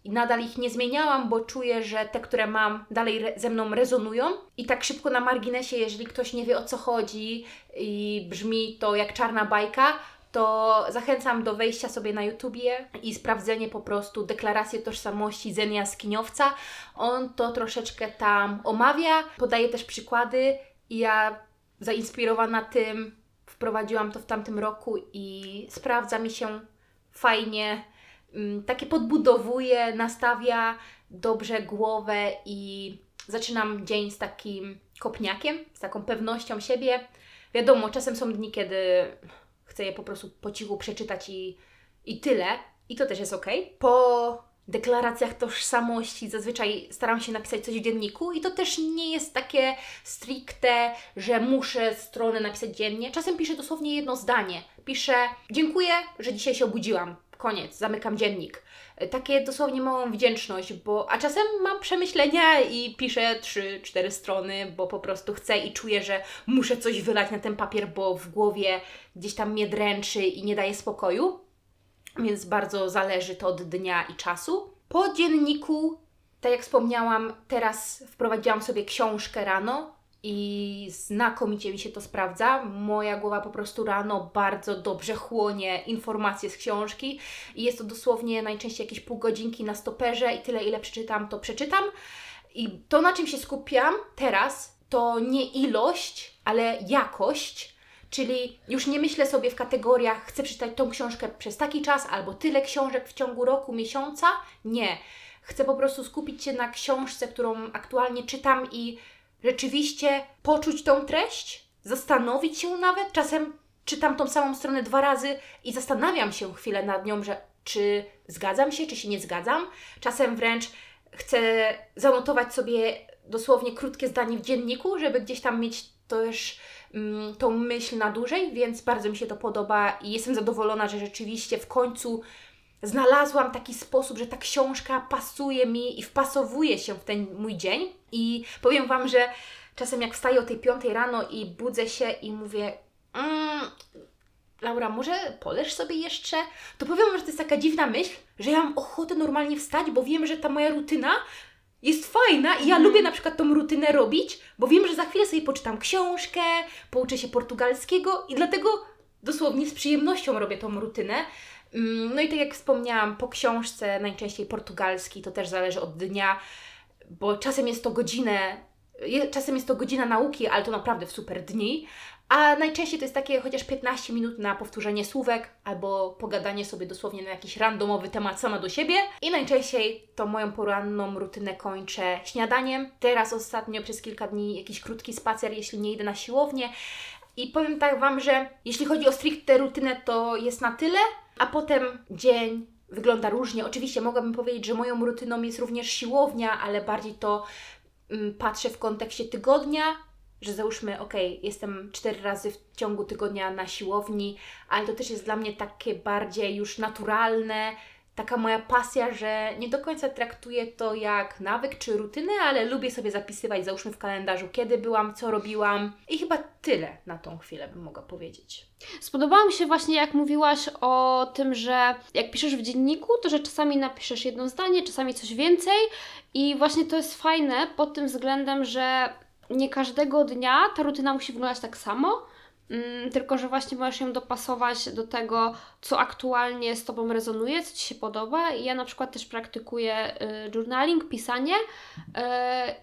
i nadal ich nie zmieniałam, bo czuję, że te, które mam, dalej ze mną rezonują. I tak szybko na marginesie, jeżeli ktoś nie wie o co chodzi i brzmi to jak czarna bajka, to zachęcam do wejścia sobie na YouTubie i sprawdzenie po prostu deklaracji tożsamości Zen Jaskiniowca. On to troszeczkę tam omawia, podaje też przykłady i ja zainspirowana tym wprowadziłam to w tamtym roku i sprawdza mi się fajnie. mm, takie podbudowuje, nastawia dobrze głowę i zaczynam dzień z takim kopniakiem, z taką pewnością siebie. Wiadomo, czasem są dni, kiedy chcę je po prostu po cichu przeczytać i, i tyle. I to też jest ok. Po deklaracjach tożsamości zazwyczaj staram się napisać coś w dzienniku i to też nie jest takie stricte, że muszę stronę napisać dziennie. Czasem piszę dosłownie jedno zdanie. Piszę dziękuję, że dzisiaj się obudziłam. Koniec, zamykam dziennik. Takie dosłownie małą wdzięczność, bo a czasem mam przemyślenia i piszę 3-4 strony, bo po prostu chcę i czuję, że muszę coś wylać na ten papier, bo w głowie gdzieś tam mnie dręczy i nie daje spokoju więc bardzo zależy to od dnia i czasu. Po dzienniku, tak jak wspomniałam, teraz wprowadziłam sobie książkę rano i znakomicie mi się to sprawdza. Moja głowa po prostu rano bardzo dobrze chłonie informacje z książki i jest to dosłownie najczęściej jakieś pół godzinki na stoperze i tyle, ile przeczytam, to przeczytam. I to, na czym się skupiam teraz, to nie ilość, ale jakość Czyli już nie myślę sobie w kategoriach, chcę przeczytać tą książkę przez taki czas albo tyle książek w ciągu roku, miesiąca. Nie. Chcę po prostu skupić się na książce, którą aktualnie czytam i rzeczywiście poczuć tą treść, zastanowić się nawet. Czasem czytam tą samą stronę dwa razy i zastanawiam się chwilę nad nią, że czy zgadzam się, czy się nie zgadzam. Czasem wręcz chcę zanotować sobie dosłownie krótkie zdanie w dzienniku, żeby gdzieś tam mieć też tą myśl na dłużej, więc bardzo mi się to podoba i jestem zadowolona, że rzeczywiście w końcu znalazłam taki sposób, że ta książka pasuje mi i wpasowuje się w ten mój dzień. I powiem Wam, że czasem jak wstaję o tej piątej rano i budzę się i mówię, mm, Laura, może poleż sobie jeszcze? To powiem że to jest taka dziwna myśl, że ja mam ochotę normalnie wstać, bo wiem, że ta moja rutyna jest fajna i ja Mhm. lubię na przykład tą rutynę robić, bo wiem, że za chwilę sobie poczytam książkę, pouczę się portugalskiego i dlatego dosłownie z przyjemnością robię tą rutynę. Mm, No i tak jak wspomniałam, po książce najczęściej portugalski, to też zależy od dnia, bo czasem jest to godzinę, czasem jest to godzina nauki, ale to naprawdę w super dni, a najczęściej to jest takie chociaż 15 minut na powtórzenie słówek albo pogadanie sobie dosłownie na jakiś randomowy temat sama do siebie. I najczęściej to moją poranną rutynę kończę śniadaniem. Teraz ostatnio przez kilka dni jakiś krótki spacer, jeśli nie idę na siłownię. I powiem tak Wam, że jeśli chodzi o stricte rutynę, to jest na tyle, a potem dzień wygląda różnie. Oczywiście mogłabym powiedzieć, że moją rutyną jest również siłownia, ale bardziej to mm, patrzę w kontekście tygodnia, że załóżmy, ok, jestem cztery razy w ciągu tygodnia na siłowni, ale to też jest dla mnie takie bardziej już naturalne, taka moja pasja, że nie do końca traktuję to jak nawyk czy rutynę, ale lubię sobie zapisywać, załóżmy w kalendarzu, kiedy byłam, co robiłam i chyba tyle na tą chwilę bym mogła powiedzieć. Spodobało mi się właśnie, jak mówiłaś o tym, że jak piszesz w dzienniku, to że czasami napiszesz jedno zdanie, czasami coś więcej i właśnie to jest fajne pod tym względem, że nie każdego dnia ta rutyna musi wyglądać tak samo, mm, tylko że właśnie możesz ją dopasować do tego, co aktualnie z Tobą rezonuje, co Ci się podoba. I ja na przykład też praktykuję y, journaling, pisanie y,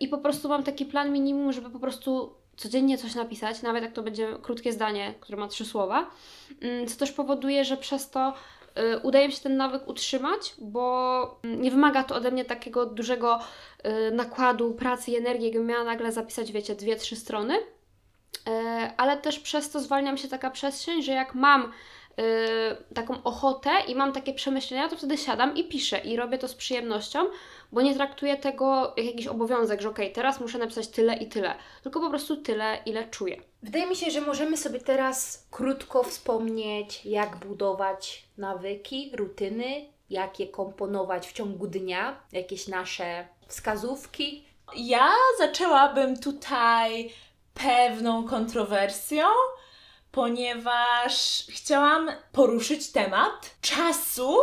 i po prostu mam taki plan minimum, żeby po prostu codziennie coś napisać, nawet jak to będzie krótkie zdanie, które ma trzy słowa, Mm, co też powoduje, że przez to udaje mi się ten nawyk utrzymać, bo mm, nie wymaga to ode mnie takiego dużego y, nakładu pracy i energii, jakbym miała nagle zapisać, wiecie, dwie, trzy strony, E, ale też przez to zwalnia mi się taka przestrzeń, że jak mam y, taką ochotę i mam takie przemyślenia, to wtedy siadam i piszę i robię to z przyjemnością, bo nie traktuję tego jak jakiś obowiązek, że okej, teraz muszę napisać tyle i tyle, tylko po prostu tyle, ile czuję. Wydaje mi się, że możemy sobie teraz krótko wspomnieć, jak budować nawyki, rutyny, jak je komponować w ciągu dnia, jakieś nasze wskazówki. Ja zaczęłabym tutaj pewną kontrowersją, ponieważ chciałam poruszyć temat czasu,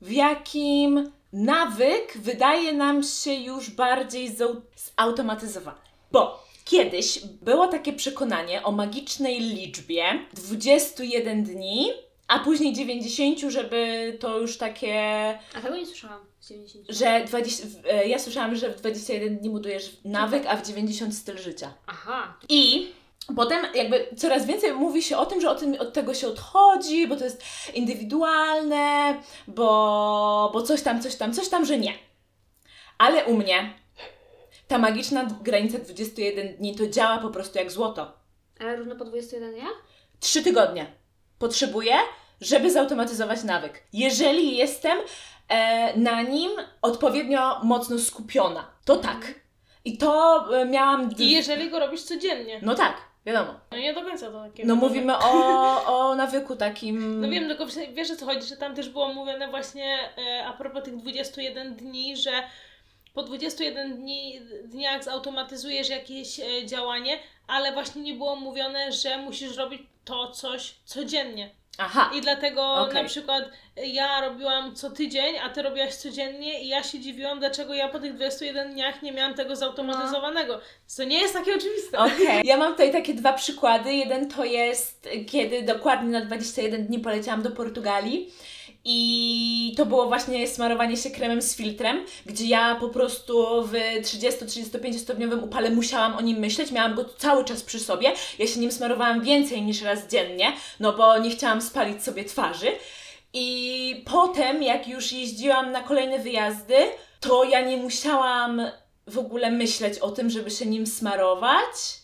w jakim nawyk wydaje nam się już bardziej zau- zautomatyzowany. Bo kiedyś było takie przekonanie o magicznej liczbie 21 dni, a później 90, żeby to już takie A tego nie słyszałam z 90. że 20, w- e, ja słyszałam, że w 21 dni budujesz nawyk, a w 90 styl życia. Aha, I Potem jakby coraz więcej mówi się o tym, że o tym, od tego się odchodzi, bo to jest indywidualne, bo, bo coś tam, coś tam, coś tam, że nie. Ale u mnie ta magiczna granica 21 dni to działa po prostu jak złoto. Ale równo po 21 dniach? Trzy tygodnie potrzebuję, żeby zautomatyzować nawyk. Jeżeli jestem e, na nim odpowiednio mocno skupiona, to tak. I to e, miałam. I jeżeli go robisz codziennie. No tak, wiadomo. No nie do końca to takie. No mówimy o, o nawyku takim. No wiem, tylko wiesz o co chodzi, że tam też było mówione właśnie e, a propos tych 21 dni, że po 21 dni, dniach zautomatyzujesz jakieś e, działanie, ale właśnie nie było mówione, że musisz robić to coś codziennie. Aha. I dlatego Okej. na przykład ja robiłam co tydzień, a ty robiłaś codziennie i ja się dziwiłam, dlaczego ja po tych 21 dniach nie miałam tego zautomatyzowanego. Co nie jest takie oczywiste. Okej. Ja mam tutaj takie dwa przykłady. Jeden to jest, kiedy dokładnie na 21 dni poleciałam do Portugalii. I to było właśnie smarowanie się kremem z filtrem, gdzie ja po prostu w 30-35 stopniowym upale musiałam o nim myśleć, miałam go cały czas przy sobie. Ja się nim smarowałam więcej niż raz dziennie, no bo nie chciałam spalić sobie twarzy. I potem, jak już jeździłam na kolejne wyjazdy, to ja nie musiałam w ogóle myśleć o tym, żeby się nim smarować,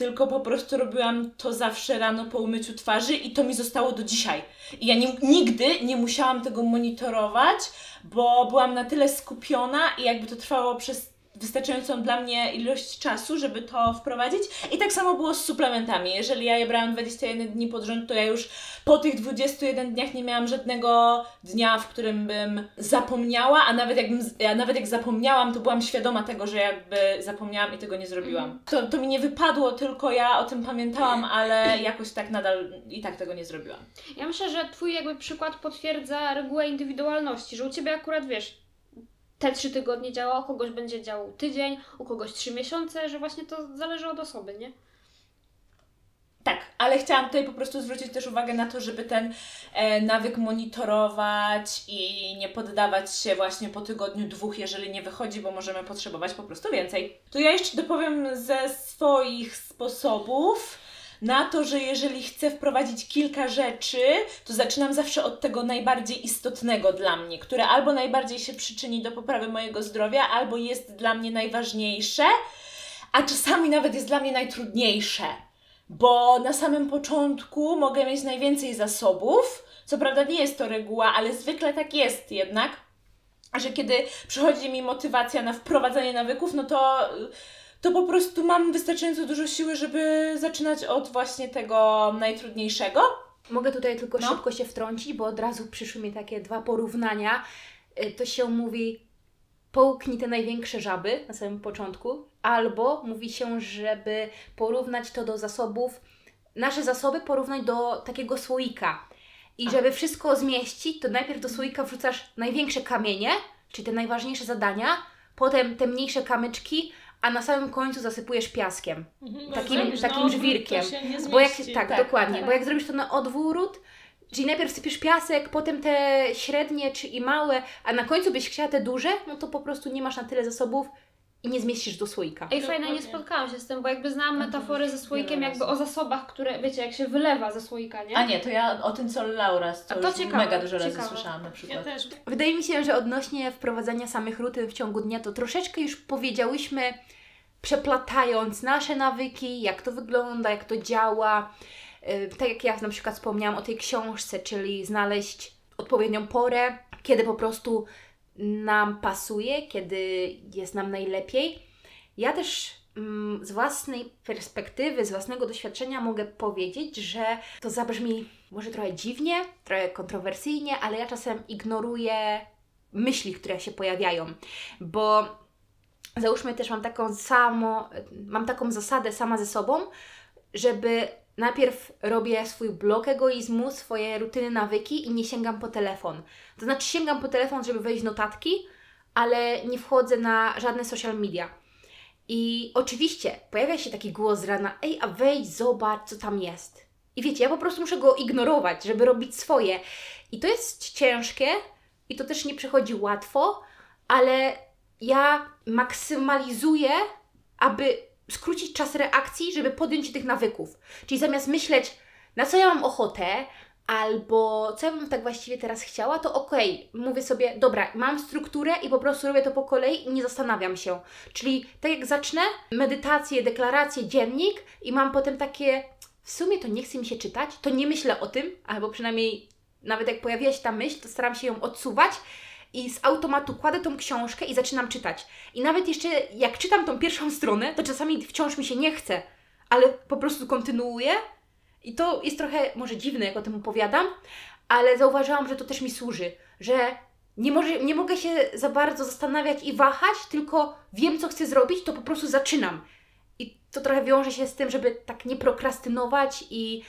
tylko po prostu robiłam to zawsze rano po umyciu twarzy i to mi zostało do dzisiaj. I ja nie, nigdy nie musiałam tego monitorować, bo byłam na tyle skupiona i jakby to trwało przez wystarczającą dla mnie ilość czasu, żeby to wprowadzić. I tak samo było z suplementami. Jeżeli ja je brałam 21 dni pod rząd, to ja już po tych 21 dniach nie miałam żadnego dnia, w którym bym zapomniała, a nawet, jakbym, a nawet jak zapomniałam, to byłam świadoma tego, że jakby zapomniałam i tego nie zrobiłam. To, to mi nie wypadło, tylko ja o tym pamiętałam, ale jakoś tak nadal i tak tego nie zrobiłam. Ja myślę, że Twój jakby przykład potwierdza regułę indywidualności, że u Ciebie akurat wiesz, te trzy tygodnie działa, u kogoś będzie działał tydzień, u kogoś trzy miesiące, że właśnie to zależy od osoby, nie? Tak, ale chciałam tutaj po prostu zwrócić też uwagę na to, żeby ten e, nawyk monitorować i nie poddawać się właśnie po tygodniu dwóch, jeżeli nie wychodzi, bo możemy potrzebować po prostu więcej. To ja jeszcze dopowiem ze swoich sposobów na to, że jeżeli chcę wprowadzić kilka rzeczy, to zaczynam zawsze od tego najbardziej istotnego dla mnie, które albo najbardziej się przyczyni do poprawy mojego zdrowia, albo jest dla mnie najważniejsze, a czasami nawet jest dla mnie najtrudniejsze bo na samym początku mogę mieć najwięcej zasobów. Co prawda nie jest to reguła, ale zwykle tak jest jednak, że kiedy przychodzi mi motywacja na wprowadzanie nawyków, no to, to po prostu mam wystarczająco dużo siły, żeby zaczynać od właśnie tego najtrudniejszego. Mogę tutaj tylko No. szybko się wtrącić, bo od razu przyszły mi takie dwa porównania. Y, To się mówi połknij te największe żaby na samym początku, albo mówi się, żeby porównać to do zasobów, nasze zasoby porównać do takiego słoika. I żeby wszystko zmieścić, to najpierw do słoika wrzucasz największe kamienie, czyli te najważniejsze zadania, potem te mniejsze kamyczki, a na samym końcu zasypujesz piaskiem. Mhm, Takim- zrobisz takim odwrót, żwirkiem. Bo jak, tak, tak, dokładnie, tak. bo jak zrobisz to na odwrót, czyli najpierw sypiesz piasek, potem te średnie czy i małe, a na końcu byś chciała te duże, no to po prostu nie masz na tyle zasobów i nie zmieścisz do słoika. Ej, fajne, nie spotkałam się z tym, bo jakby znam metafory to ze słoikiem jakby razy. o zasobach, które, wiecie, jak się wylewa ze słoika, nie? A nie, to ja o tym, co Laura, A to, ciekawe, mega dużo razy ciekawe. słyszałam na Ja przykład. też. Wydaje mi się, że odnośnie wprowadzania samych rutyn w ciągu dnia, to troszeczkę już powiedziałyśmy, przeplatając nasze nawyki, jak to wygląda, jak to działa. Yy, Tak jak ja na przykład wspomniałam o tej książce, czyli znaleźć odpowiednią porę, kiedy po prostu nam pasuje, kiedy jest nam najlepiej. Ja też mm, z własnej perspektywy, z własnego doświadczenia mogę powiedzieć, że to zabrzmi może trochę dziwnie, trochę kontrowersyjnie, ale ja czasem ignoruję myśli, które się pojawiają, bo załóżmy też mam taką samo, mam taką zasadę sama ze sobą, żeby najpierw robię swój blok egoizmu, swoje rutyny, nawyki i nie sięgam po telefon. To znaczy sięgam po telefon, żeby wejść w notatki, ale nie wchodzę na żadne social media. I oczywiście pojawia się taki głos z rana, ej, a wejdź, zobacz, co tam jest. I wiecie, ja po prostu muszę go ignorować, żeby robić swoje. I to jest ciężkie i to też nie przychodzi łatwo, ale ja maksymalizuję, aby skrócić czas reakcji, żeby podjąć tych nawyków. Czyli zamiast myśleć, na co ja mam ochotę, albo co ja bym tak właściwie teraz chciała, to okej, mówię sobie, dobra, mam strukturę i po prostu robię to po kolei i nie zastanawiam się. Czyli tak jak zacznę, medytację, deklarację, dziennik i mam potem takie, w sumie to nie chce mi się czytać, to nie myślę o tym, albo przynajmniej nawet jak pojawia się ta myśl, to staram się ją odsuwać i z automatu kładę tą książkę i zaczynam czytać. I nawet jeszcze jak czytam tą pierwszą stronę, to czasami wciąż mi się nie chce, ale po prostu kontynuuję. I to jest trochę może dziwne, jak o tym opowiadam, ale zauważyłam, że to też mi służy, że nie, może, nie mogę się za bardzo zastanawiać i wahać, tylko wiem, co chcę zrobić, to po prostu zaczynam. I to trochę wiąże się z tym, żeby tak nie prokrastynować i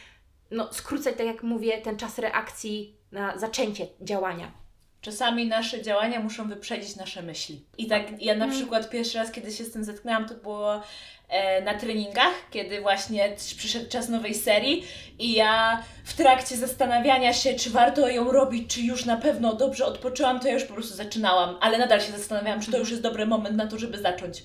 no, skrócać, tak jak mówię, ten czas reakcji na zaczęcie działania. Czasami nasze działania muszą wyprzedzić nasze myśli. I tak ja na przykład pierwszy raz, kiedy się z tym zetknęłam, to było e, na treningach, kiedy właśnie przyszedł czas nowej serii i ja w trakcie zastanawiania się, czy warto ją robić, czy już na pewno dobrze odpoczęłam, to ja już po prostu zaczynałam, ale nadal się zastanawiałam, czy to już jest dobry moment na to, żeby zacząć.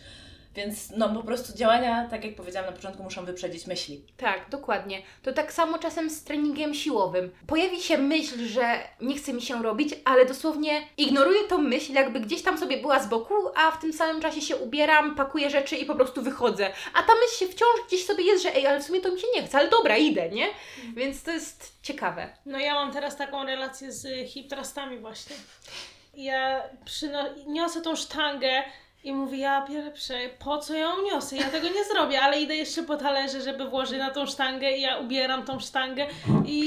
Więc no po prostu działania, tak jak powiedziałam na początku, muszą wyprzedzić myśli. Tak, dokładnie. To tak samo czasem z treningiem siłowym. Pojawi się myśl, że nie chce mi się robić, ale dosłownie ignoruję tą myśl, jakby gdzieś tam sobie była z boku, a w tym samym czasie się ubieram, pakuję rzeczy i po prostu wychodzę. A ta myśl się wciąż gdzieś sobie jest, że ej, ale w sumie to mi się nie chce, ale dobra, idę, nie? Więc to jest ciekawe. No ja mam teraz taką relację z hip trustami właśnie. Ja przyno- niosę tą sztangę i mówię, ja pierwsze, po co ją niosę? Ja tego nie zrobię, ale idę jeszcze po talerze, żeby włożyć na tą sztangę i ja ubieram tą sztangę i,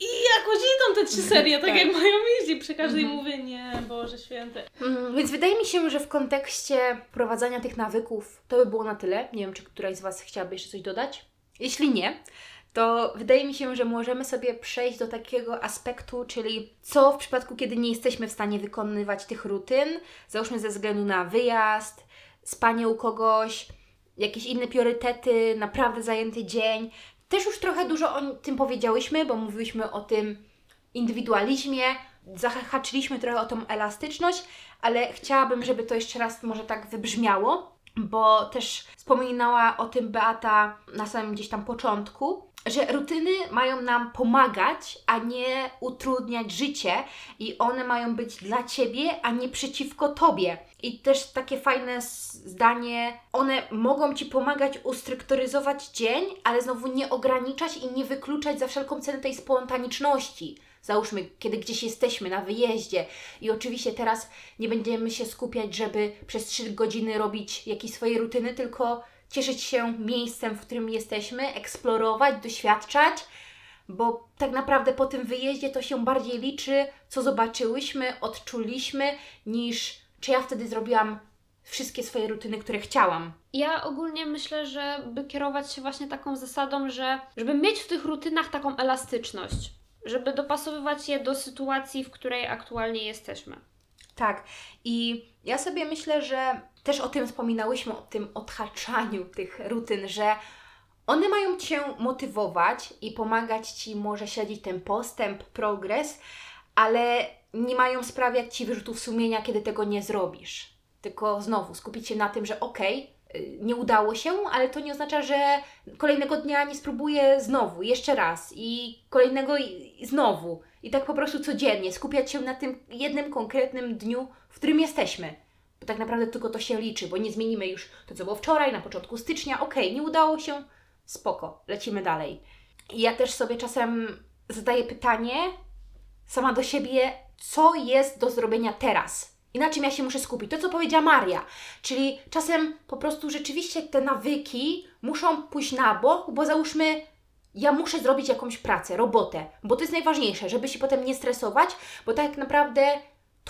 i jakoś idą te trzy serie, tak, jak mają iść i przy każdej mówię, nie, Boże Święty. Mm, więc wydaje mi się, że w kontekście prowadzenia tych nawyków to by było na tyle. Nie wiem, czy któraś z Was chciałaby jeszcze coś dodać? Jeśli nie, to wydaje mi się, że możemy sobie przejść do takiego aspektu, czyli co w przypadku, kiedy nie jesteśmy w stanie wykonywać tych rutyn, załóżmy ze względu na wyjazd, spanie u kogoś, jakieś inne priorytety, naprawdę zajęty dzień. Też już trochę dużo o tym powiedziałyśmy, bo mówiłyśmy o tym indywidualizmie, zahaczyliśmy trochę o tą elastyczność, ale chciałabym, żeby to jeszcze raz może tak wybrzmiało, bo też wspominała o tym Beata na samym gdzieś tam początku, że rutyny mają nam pomagać, a nie utrudniać życie i one mają być dla Ciebie, a nie przeciwko Tobie. I też takie fajne zdanie, one mogą Ci pomagać ustrukturyzować dzień, ale znowu nie ograniczać i nie wykluczać za wszelką cenę tej spontaniczności. Załóżmy, kiedy gdzieś jesteśmy na wyjeździe i oczywiście teraz nie będziemy się skupiać, żeby przez 3 godziny robić jakieś swoje rutyny, tylko cieszyć się miejscem, w którym jesteśmy, eksplorować, doświadczać, bo tak naprawdę po tym wyjeździe to się bardziej liczy, co zobaczyłyśmy, odczuliśmy, niż czy ja wtedy zrobiłam wszystkie swoje rutyny, które chciałam. Ja ogólnie myślę, że by kierować się właśnie taką zasadą, że żeby mieć w tych rutynach taką elastyczność, żeby dopasowywać je do sytuacji, w której aktualnie jesteśmy. Tak. I ja sobie myślę, że też o tym wspominałyśmy, o tym odhaczaniu tych rutyn, że one mają Cię motywować i pomagać Ci może śledzić ten postęp, progres, ale nie mają sprawiać Ci wyrzutów sumienia, kiedy tego nie zrobisz. Tylko znowu skupić się na tym, że okej, y, nie udało się, ale to nie oznacza, że kolejnego dnia nie spróbuję znowu, jeszcze raz i kolejnego i znowu. I tak po prostu codziennie skupiać się na tym jednym konkretnym dniu, w którym jesteśmy. Bo tak naprawdę tylko to się liczy, bo nie zmienimy już to, co było wczoraj, na początku stycznia. Okej, nie udało się, spoko, lecimy dalej. I ja też sobie czasem zadaję pytanie sama do siebie, co jest do zrobienia teraz? I na czym ja się muszę skupić? To, co powiedziała Maria. Czyli czasem po prostu rzeczywiście te nawyki muszą pójść na bok, bo załóżmy, ja muszę zrobić jakąś pracę, robotę, bo to jest najważniejsze, żeby się potem nie stresować, bo tak naprawdę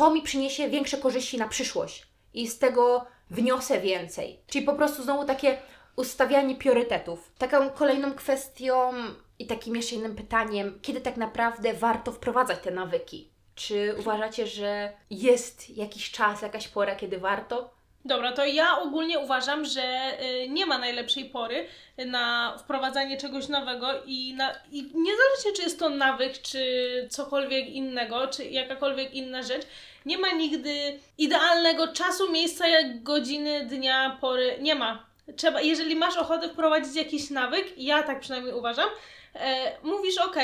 to mi przyniesie większe korzyści na przyszłość i z tego wniosę więcej. Czyli po prostu znowu takie ustawianie priorytetów. Taką kolejną kwestią i takim jeszcze innym pytaniem, kiedy tak naprawdę warto wprowadzać te nawyki? Czy uważacie, że jest jakiś czas, jakaś pora, kiedy warto? Dobra, to ja ogólnie uważam, że y, nie ma najlepszej pory na wprowadzanie czegoś nowego i, na, i niezależnie czy jest to nawyk, czy cokolwiek innego, czy jakakolwiek inna rzecz, nie ma nigdy idealnego czasu, miejsca, jak godziny, dnia, pory. Nie ma. trzeba, jeżeli masz ochotę wprowadzić jakiś nawyk, ja tak przynajmniej uważam, e, mówisz ok,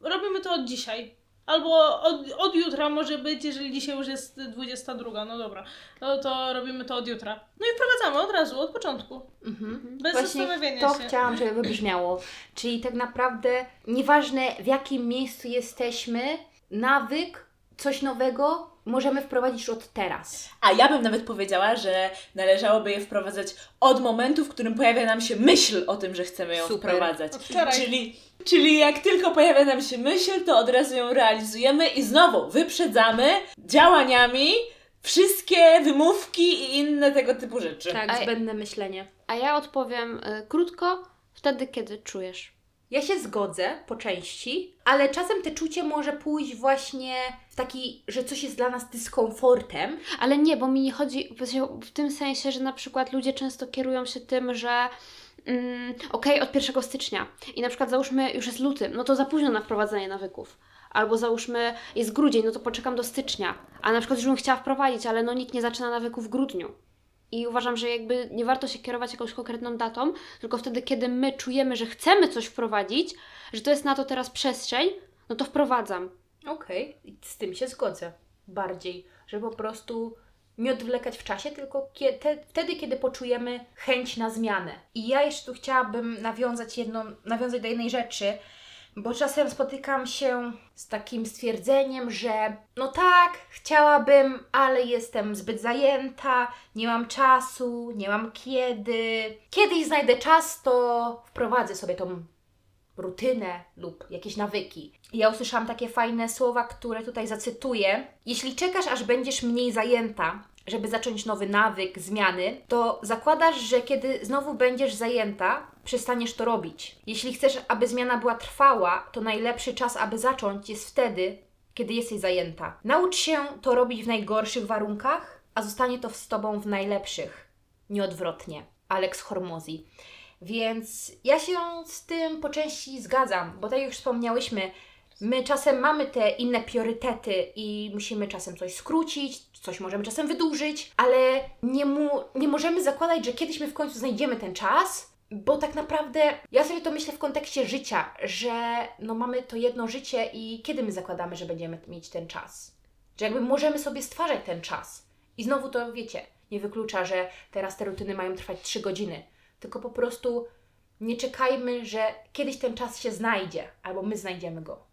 robimy to od dzisiaj. Albo od, od jutra może być, jeżeli dzisiaj już jest 22, no dobra, no to robimy to od jutra. No i wprowadzamy od razu, od początku. Mhm. Bez Właśnie zastanawiania to się. chciałam, żeby wybrzmiało. Czyli tak naprawdę nieważne w jakim miejscu jesteśmy, nawyk, coś nowego możemy wprowadzić już od teraz. A ja bym nawet powiedziała, że należałoby je wprowadzać od momentu, w którym pojawia nam się myśl o tym, że chcemy ją Super. wprowadzać. Czyli, czyli jak tylko pojawia nam się myśl, to od razu ją realizujemy i znowu wyprzedzamy działaniami wszystkie wymówki i inne tego typu rzeczy. Tak, zbędne myślenie. A ja odpowiem y, krótko, wtedy kiedy czujesz. Ja się zgodzę po części, ale czasem te czucie może pójść właśnie w taki, że coś jest dla nas dyskomfortem. Ale nie, bo mi nie chodzi w tym sensie, że na przykład ludzie często kierują się tym, że mm, okej, od 1 stycznia i na przykład załóżmy już jest luty, no to za późno na wprowadzenie nawyków. Albo załóżmy jest grudzień, no to poczekam do stycznia. A na przykład już bym chciała wprowadzić, ale no nikt nie zaczyna nawyków w grudniu. I uważam, że jakby nie warto się kierować jakąś konkretną datą, tylko wtedy, kiedy my czujemy, że chcemy coś wprowadzić, że to jest na to teraz przestrzeń, no to wprowadzam. Okej, z tym się zgodzę. Bardziej, że po prostu nie odwlekać w czasie, tylko kie- te, wtedy, kiedy poczujemy chęć na zmianę. I ja jeszcze tu chciałabym nawiązać jedną, nawiązać do jednej rzeczy, bo czasem spotykam się z takim stwierdzeniem, że no tak, chciałabym, ale jestem zbyt zajęta, nie mam czasu, nie mam kiedy. Kiedyś znajdę czas, to wprowadzę sobie tą rutynę lub jakieś nawyki. Ja usłyszałam takie fajne słowa, które tutaj zacytuję. Jeśli czekasz, aż będziesz mniej zajęta, żeby zacząć nowy nawyk, zmiany, to zakładasz, że kiedy znowu będziesz zajęta, przestaniesz to robić. Jeśli chcesz, aby zmiana była trwała, to najlepszy czas, aby zacząć jest wtedy, kiedy jesteś zajęta. Naucz się to robić w najgorszych warunkach, a zostanie to z Tobą w najlepszych. Nieodwrotnie. Alex Hormozy. Więc ja się z tym po części zgadzam, bo tak jak już wspomniałyśmy, my czasem mamy te inne priorytety i musimy czasem coś skrócić, coś możemy czasem wydłużyć, ale nie, mu, nie możemy zakładać, że kiedyś my w końcu znajdziemy ten czas, bo tak naprawdę ja sobie to myślę w kontekście życia, że no mamy to jedno życie i kiedy my zakładamy, że będziemy mieć ten czas? Że jakby możemy sobie stwarzać ten czas. I znowu to wiecie, nie wyklucza, że teraz te rutyny mają trwać 3 godziny, tylko po prostu nie czekajmy, że kiedyś ten czas się znajdzie, albo my znajdziemy go.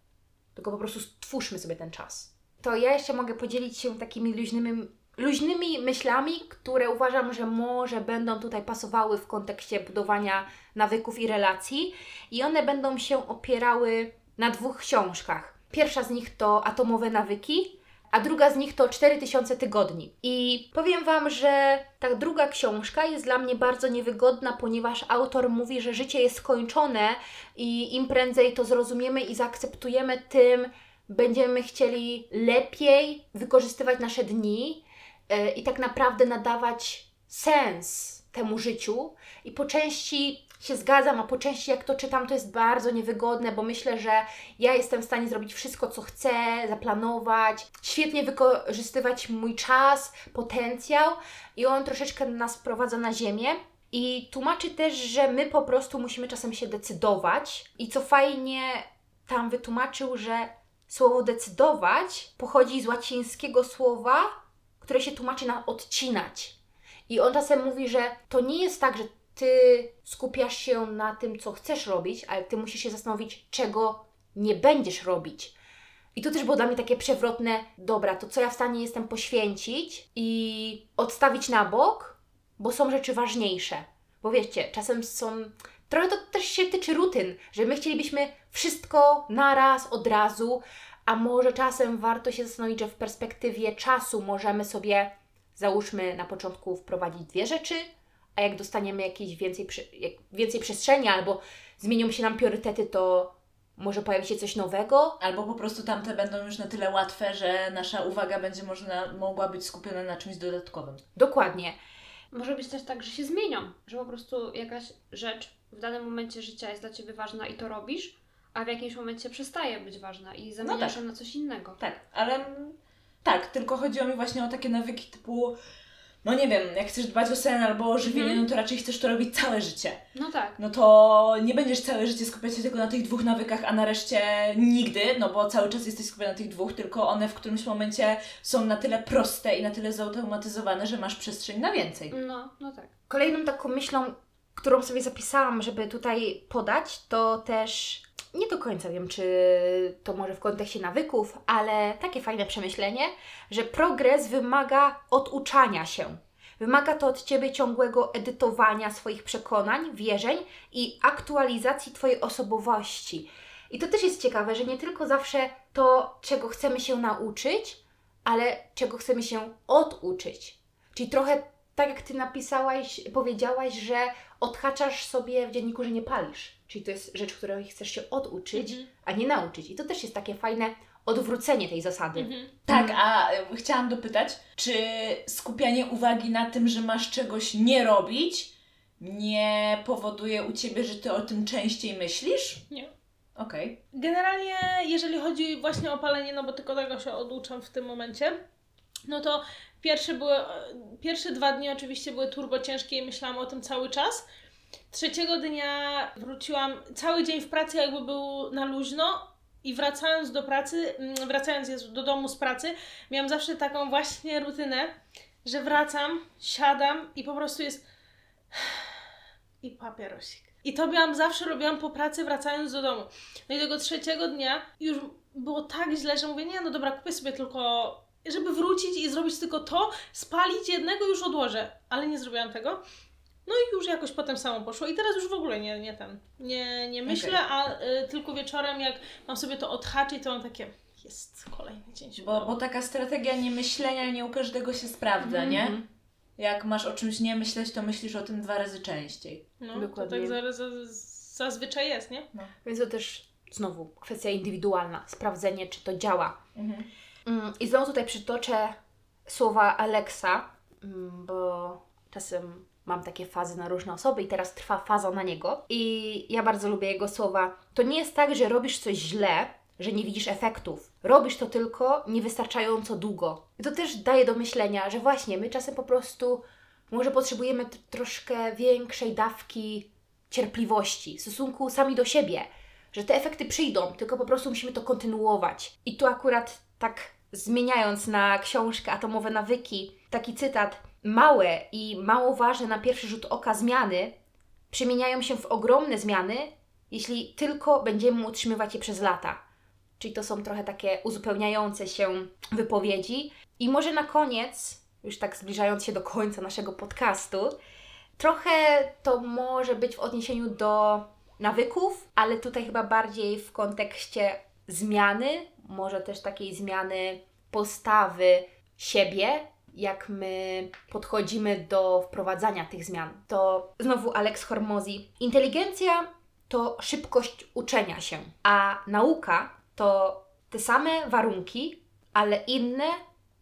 Tylko po prostu stwórzmy sobie ten czas. To ja jeszcze mogę podzielić się takimi luźnymi, luźnymi myślami, które uważam, że może będą tutaj pasowały w kontekście budowania nawyków i relacji. I one będą się opierały na dwóch książkach. Pierwsza z nich to Atomowe nawyki, a druga z nich to 4000 tygodni. I powiem Wam, że ta druga książka jest dla mnie bardzo niewygodna, ponieważ autor mówi, że życie jest skończone i im prędzej to zrozumiemy i zaakceptujemy, tym będziemy chcieli lepiej wykorzystywać nasze dni e, i tak naprawdę nadawać sens temu życiu. I po części się zgadzam, a po części jak to czytam, to jest bardzo niewygodne, bo myślę, że ja jestem w stanie zrobić wszystko, co chcę, zaplanować, świetnie wykorzystywać mój czas, potencjał i on troszeczkę nas prowadza na ziemię. I tłumaczy też, że my po prostu musimy czasem się decydować. I co fajnie tam wytłumaczył, że słowo decydować pochodzi z łacińskiego słowa, które się tłumaczy na odcinać. I on czasem mówi, że to nie jest tak, że ty skupiasz się na tym, co chcesz robić, ale ty musisz się zastanowić, czego nie będziesz robić. I to też było dla mnie takie przewrotne, dobra, to co ja w stanie jestem poświęcić i odstawić na bok, bo są rzeczy ważniejsze. Bo wiecie, czasem są. Trochę to też się tyczy rutyn, że my chcielibyśmy wszystko naraz, od razu, a może czasem warto się zastanowić, że w perspektywie czasu możemy sobie, załóżmy, na początku wprowadzić dwie rzeczy, a jak dostaniemy jakieś więcej, więcej przestrzeni albo zmienią się nam priorytety, to może pojawi się coś nowego. Albo po prostu tamte będą już na tyle łatwe, że nasza uwaga będzie można, mogła być skupiona na czymś dodatkowym. Dokładnie. Może być też tak, że się zmienią, że po prostu jakaś rzecz w danym momencie życia jest dla Ciebie ważna i to robisz, a w jakimś momencie przestaje być ważna i zamieniasz tak. ją na coś innego. Tak, ale tak, tylko chodziło mi właśnie o takie nawyki typu no nie wiem, jak chcesz dbać o sen albo o żywienie, Mhm. no to raczej chcesz to robić całe życie. No tak. No to nie będziesz całe życie skupiać się tylko na tych dwóch nawykach, a na reszcie nigdy, no bo cały czas jesteś skupiony na tych dwóch, tylko one w którymś momencie są na tyle proste i na tyle zautomatyzowane, że masz przestrzeń na więcej. No, no tak. Kolejną taką myślą, którą sobie zapisałam, żeby tutaj podać, to też nie do końca wiem, czy to może w kontekście nawyków, ale takie fajne przemyślenie, że progres wymaga oduczania się. Wymaga to od Ciebie ciągłego edytowania swoich przekonań, wierzeń i aktualizacji Twojej osobowości. I to też jest ciekawe, że nie tylko zawsze to, czego chcemy się nauczyć, ale czego chcemy się oduczyć. Czyli trochę tak jak Ty napisałaś, powiedziałaś, że odhaczasz sobie w dzienniku, że nie palisz. Czyli to jest rzecz, której chcesz się oduczyć, Mhm. a nie nauczyć. I to też jest takie fajne odwrócenie tej zasady. Mhm. Tak, a y, chciałam dopytać, czy skupianie uwagi na tym, że masz czegoś nie robić, nie powoduje u Ciebie, że Ty o tym częściej myślisz? Nie. Okej. Generalnie, jeżeli chodzi właśnie o palenie, no bo tylko tego się oduczam w tym momencie, no to pierwsze, były, pierwsze dwa dni oczywiście były turbo ciężkie i myślałam o tym cały czas. Trzeciego dnia wróciłam, cały dzień w pracy jakby był na luźno i wracając do pracy, mm, wracając do domu z pracy, miałam zawsze taką właśnie rutynę, że wracam, siadam i po prostu jest i papierosik. I to miałam zawsze robiłam po pracy wracając do domu. No i tego trzeciego dnia już było tak źle, że mówię, nie no dobra, kupię sobie tylko, żeby wrócić i zrobić tylko to, spalić jednego już odłożę. Ale nie zrobiłam tego. No i już jakoś potem samo poszło. I teraz już w ogóle nie, nie ten, nie, nie myślę, a y, tylko wieczorem jak mam sobie to odhaczyć, to mam takie, jest kolejny dzień Bo, bo taka strategia nie myślenia nie u każdego się sprawdza, nie? Mhm. Jak masz o czymś nie myśleć, to myślisz o tym dwa razy częściej. No, to Dokładnie. tak za, za, zazwyczaj jest, nie? Więc to też znowu kwestia indywidualna, sprawdzenie, czy to działa. Mhm. Mm, I znowu tutaj przytoczę słowa Alexa, mm, bo czasem mam takie fazy na różne osoby i teraz trwa faza na niego. I ja bardzo lubię jego słowa. To nie jest tak, że robisz coś źle, że nie widzisz efektów. Robisz to tylko niewystarczająco długo. I to też daje do myślenia, że właśnie my czasem po prostu może potrzebujemy troszkę większej dawki cierpliwości w stosunku sami do siebie, że te efekty przyjdą, tylko po prostu musimy to kontynuować. I tu akurat tak zmieniając na książkę Atomowe Nawyki, taki cytat: Małe i mało ważne na pierwszy rzut oka zmiany przemieniają się w ogromne zmiany, jeśli tylko będziemy utrzymywać je przez lata. Czyli to są trochę takie uzupełniające się wypowiedzi. I może na koniec, już tak zbliżając się do końca naszego podcastu, trochę to może być w odniesieniu do nawyków, ale tutaj chyba bardziej w kontekście zmiany, może też takiej zmiany postawy siebie, jak my podchodzimy do wprowadzania tych zmian. To znowu Alex Hormozy. Inteligencja to szybkość uczenia się, a nauka to te same warunki, ale inne,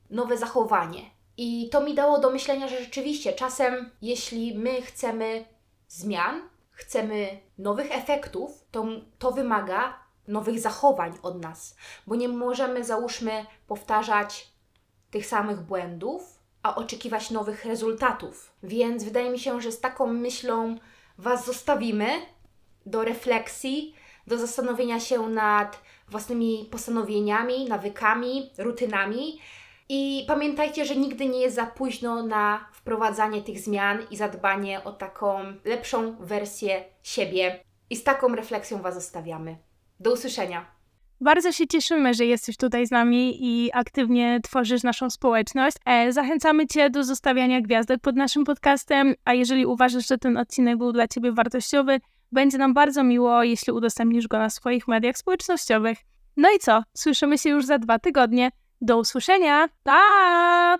nowe zachowanie. I to mi dało do myślenia, że rzeczywiście czasem, jeśli my chcemy zmian, chcemy nowych efektów, to to wymaga nowych zachowań od nas, bo nie możemy, załóżmy, powtarzać tych samych błędów, a oczekiwać nowych rezultatów. Więc wydaje mi się, że z taką myślą Was zostawimy do refleksji, do zastanowienia się nad własnymi postanowieniami, nawykami, rutynami. I pamiętajcie, że nigdy nie jest za późno na wprowadzanie tych zmian i zadbanie o taką lepszą wersję siebie. I z taką refleksją Was zostawiamy. Do usłyszenia. Bardzo się cieszymy, że jesteś tutaj z nami i aktywnie tworzysz naszą społeczność. E, Zachęcamy Cię do zostawiania gwiazdek pod naszym podcastem, a jeżeli uważasz, że ten odcinek był dla Ciebie wartościowy, będzie nam bardzo miło, jeśli udostępnisz go na swoich mediach społecznościowych. No i co? Słyszymy się już za dwa tygodnie. Do usłyszenia. Pa!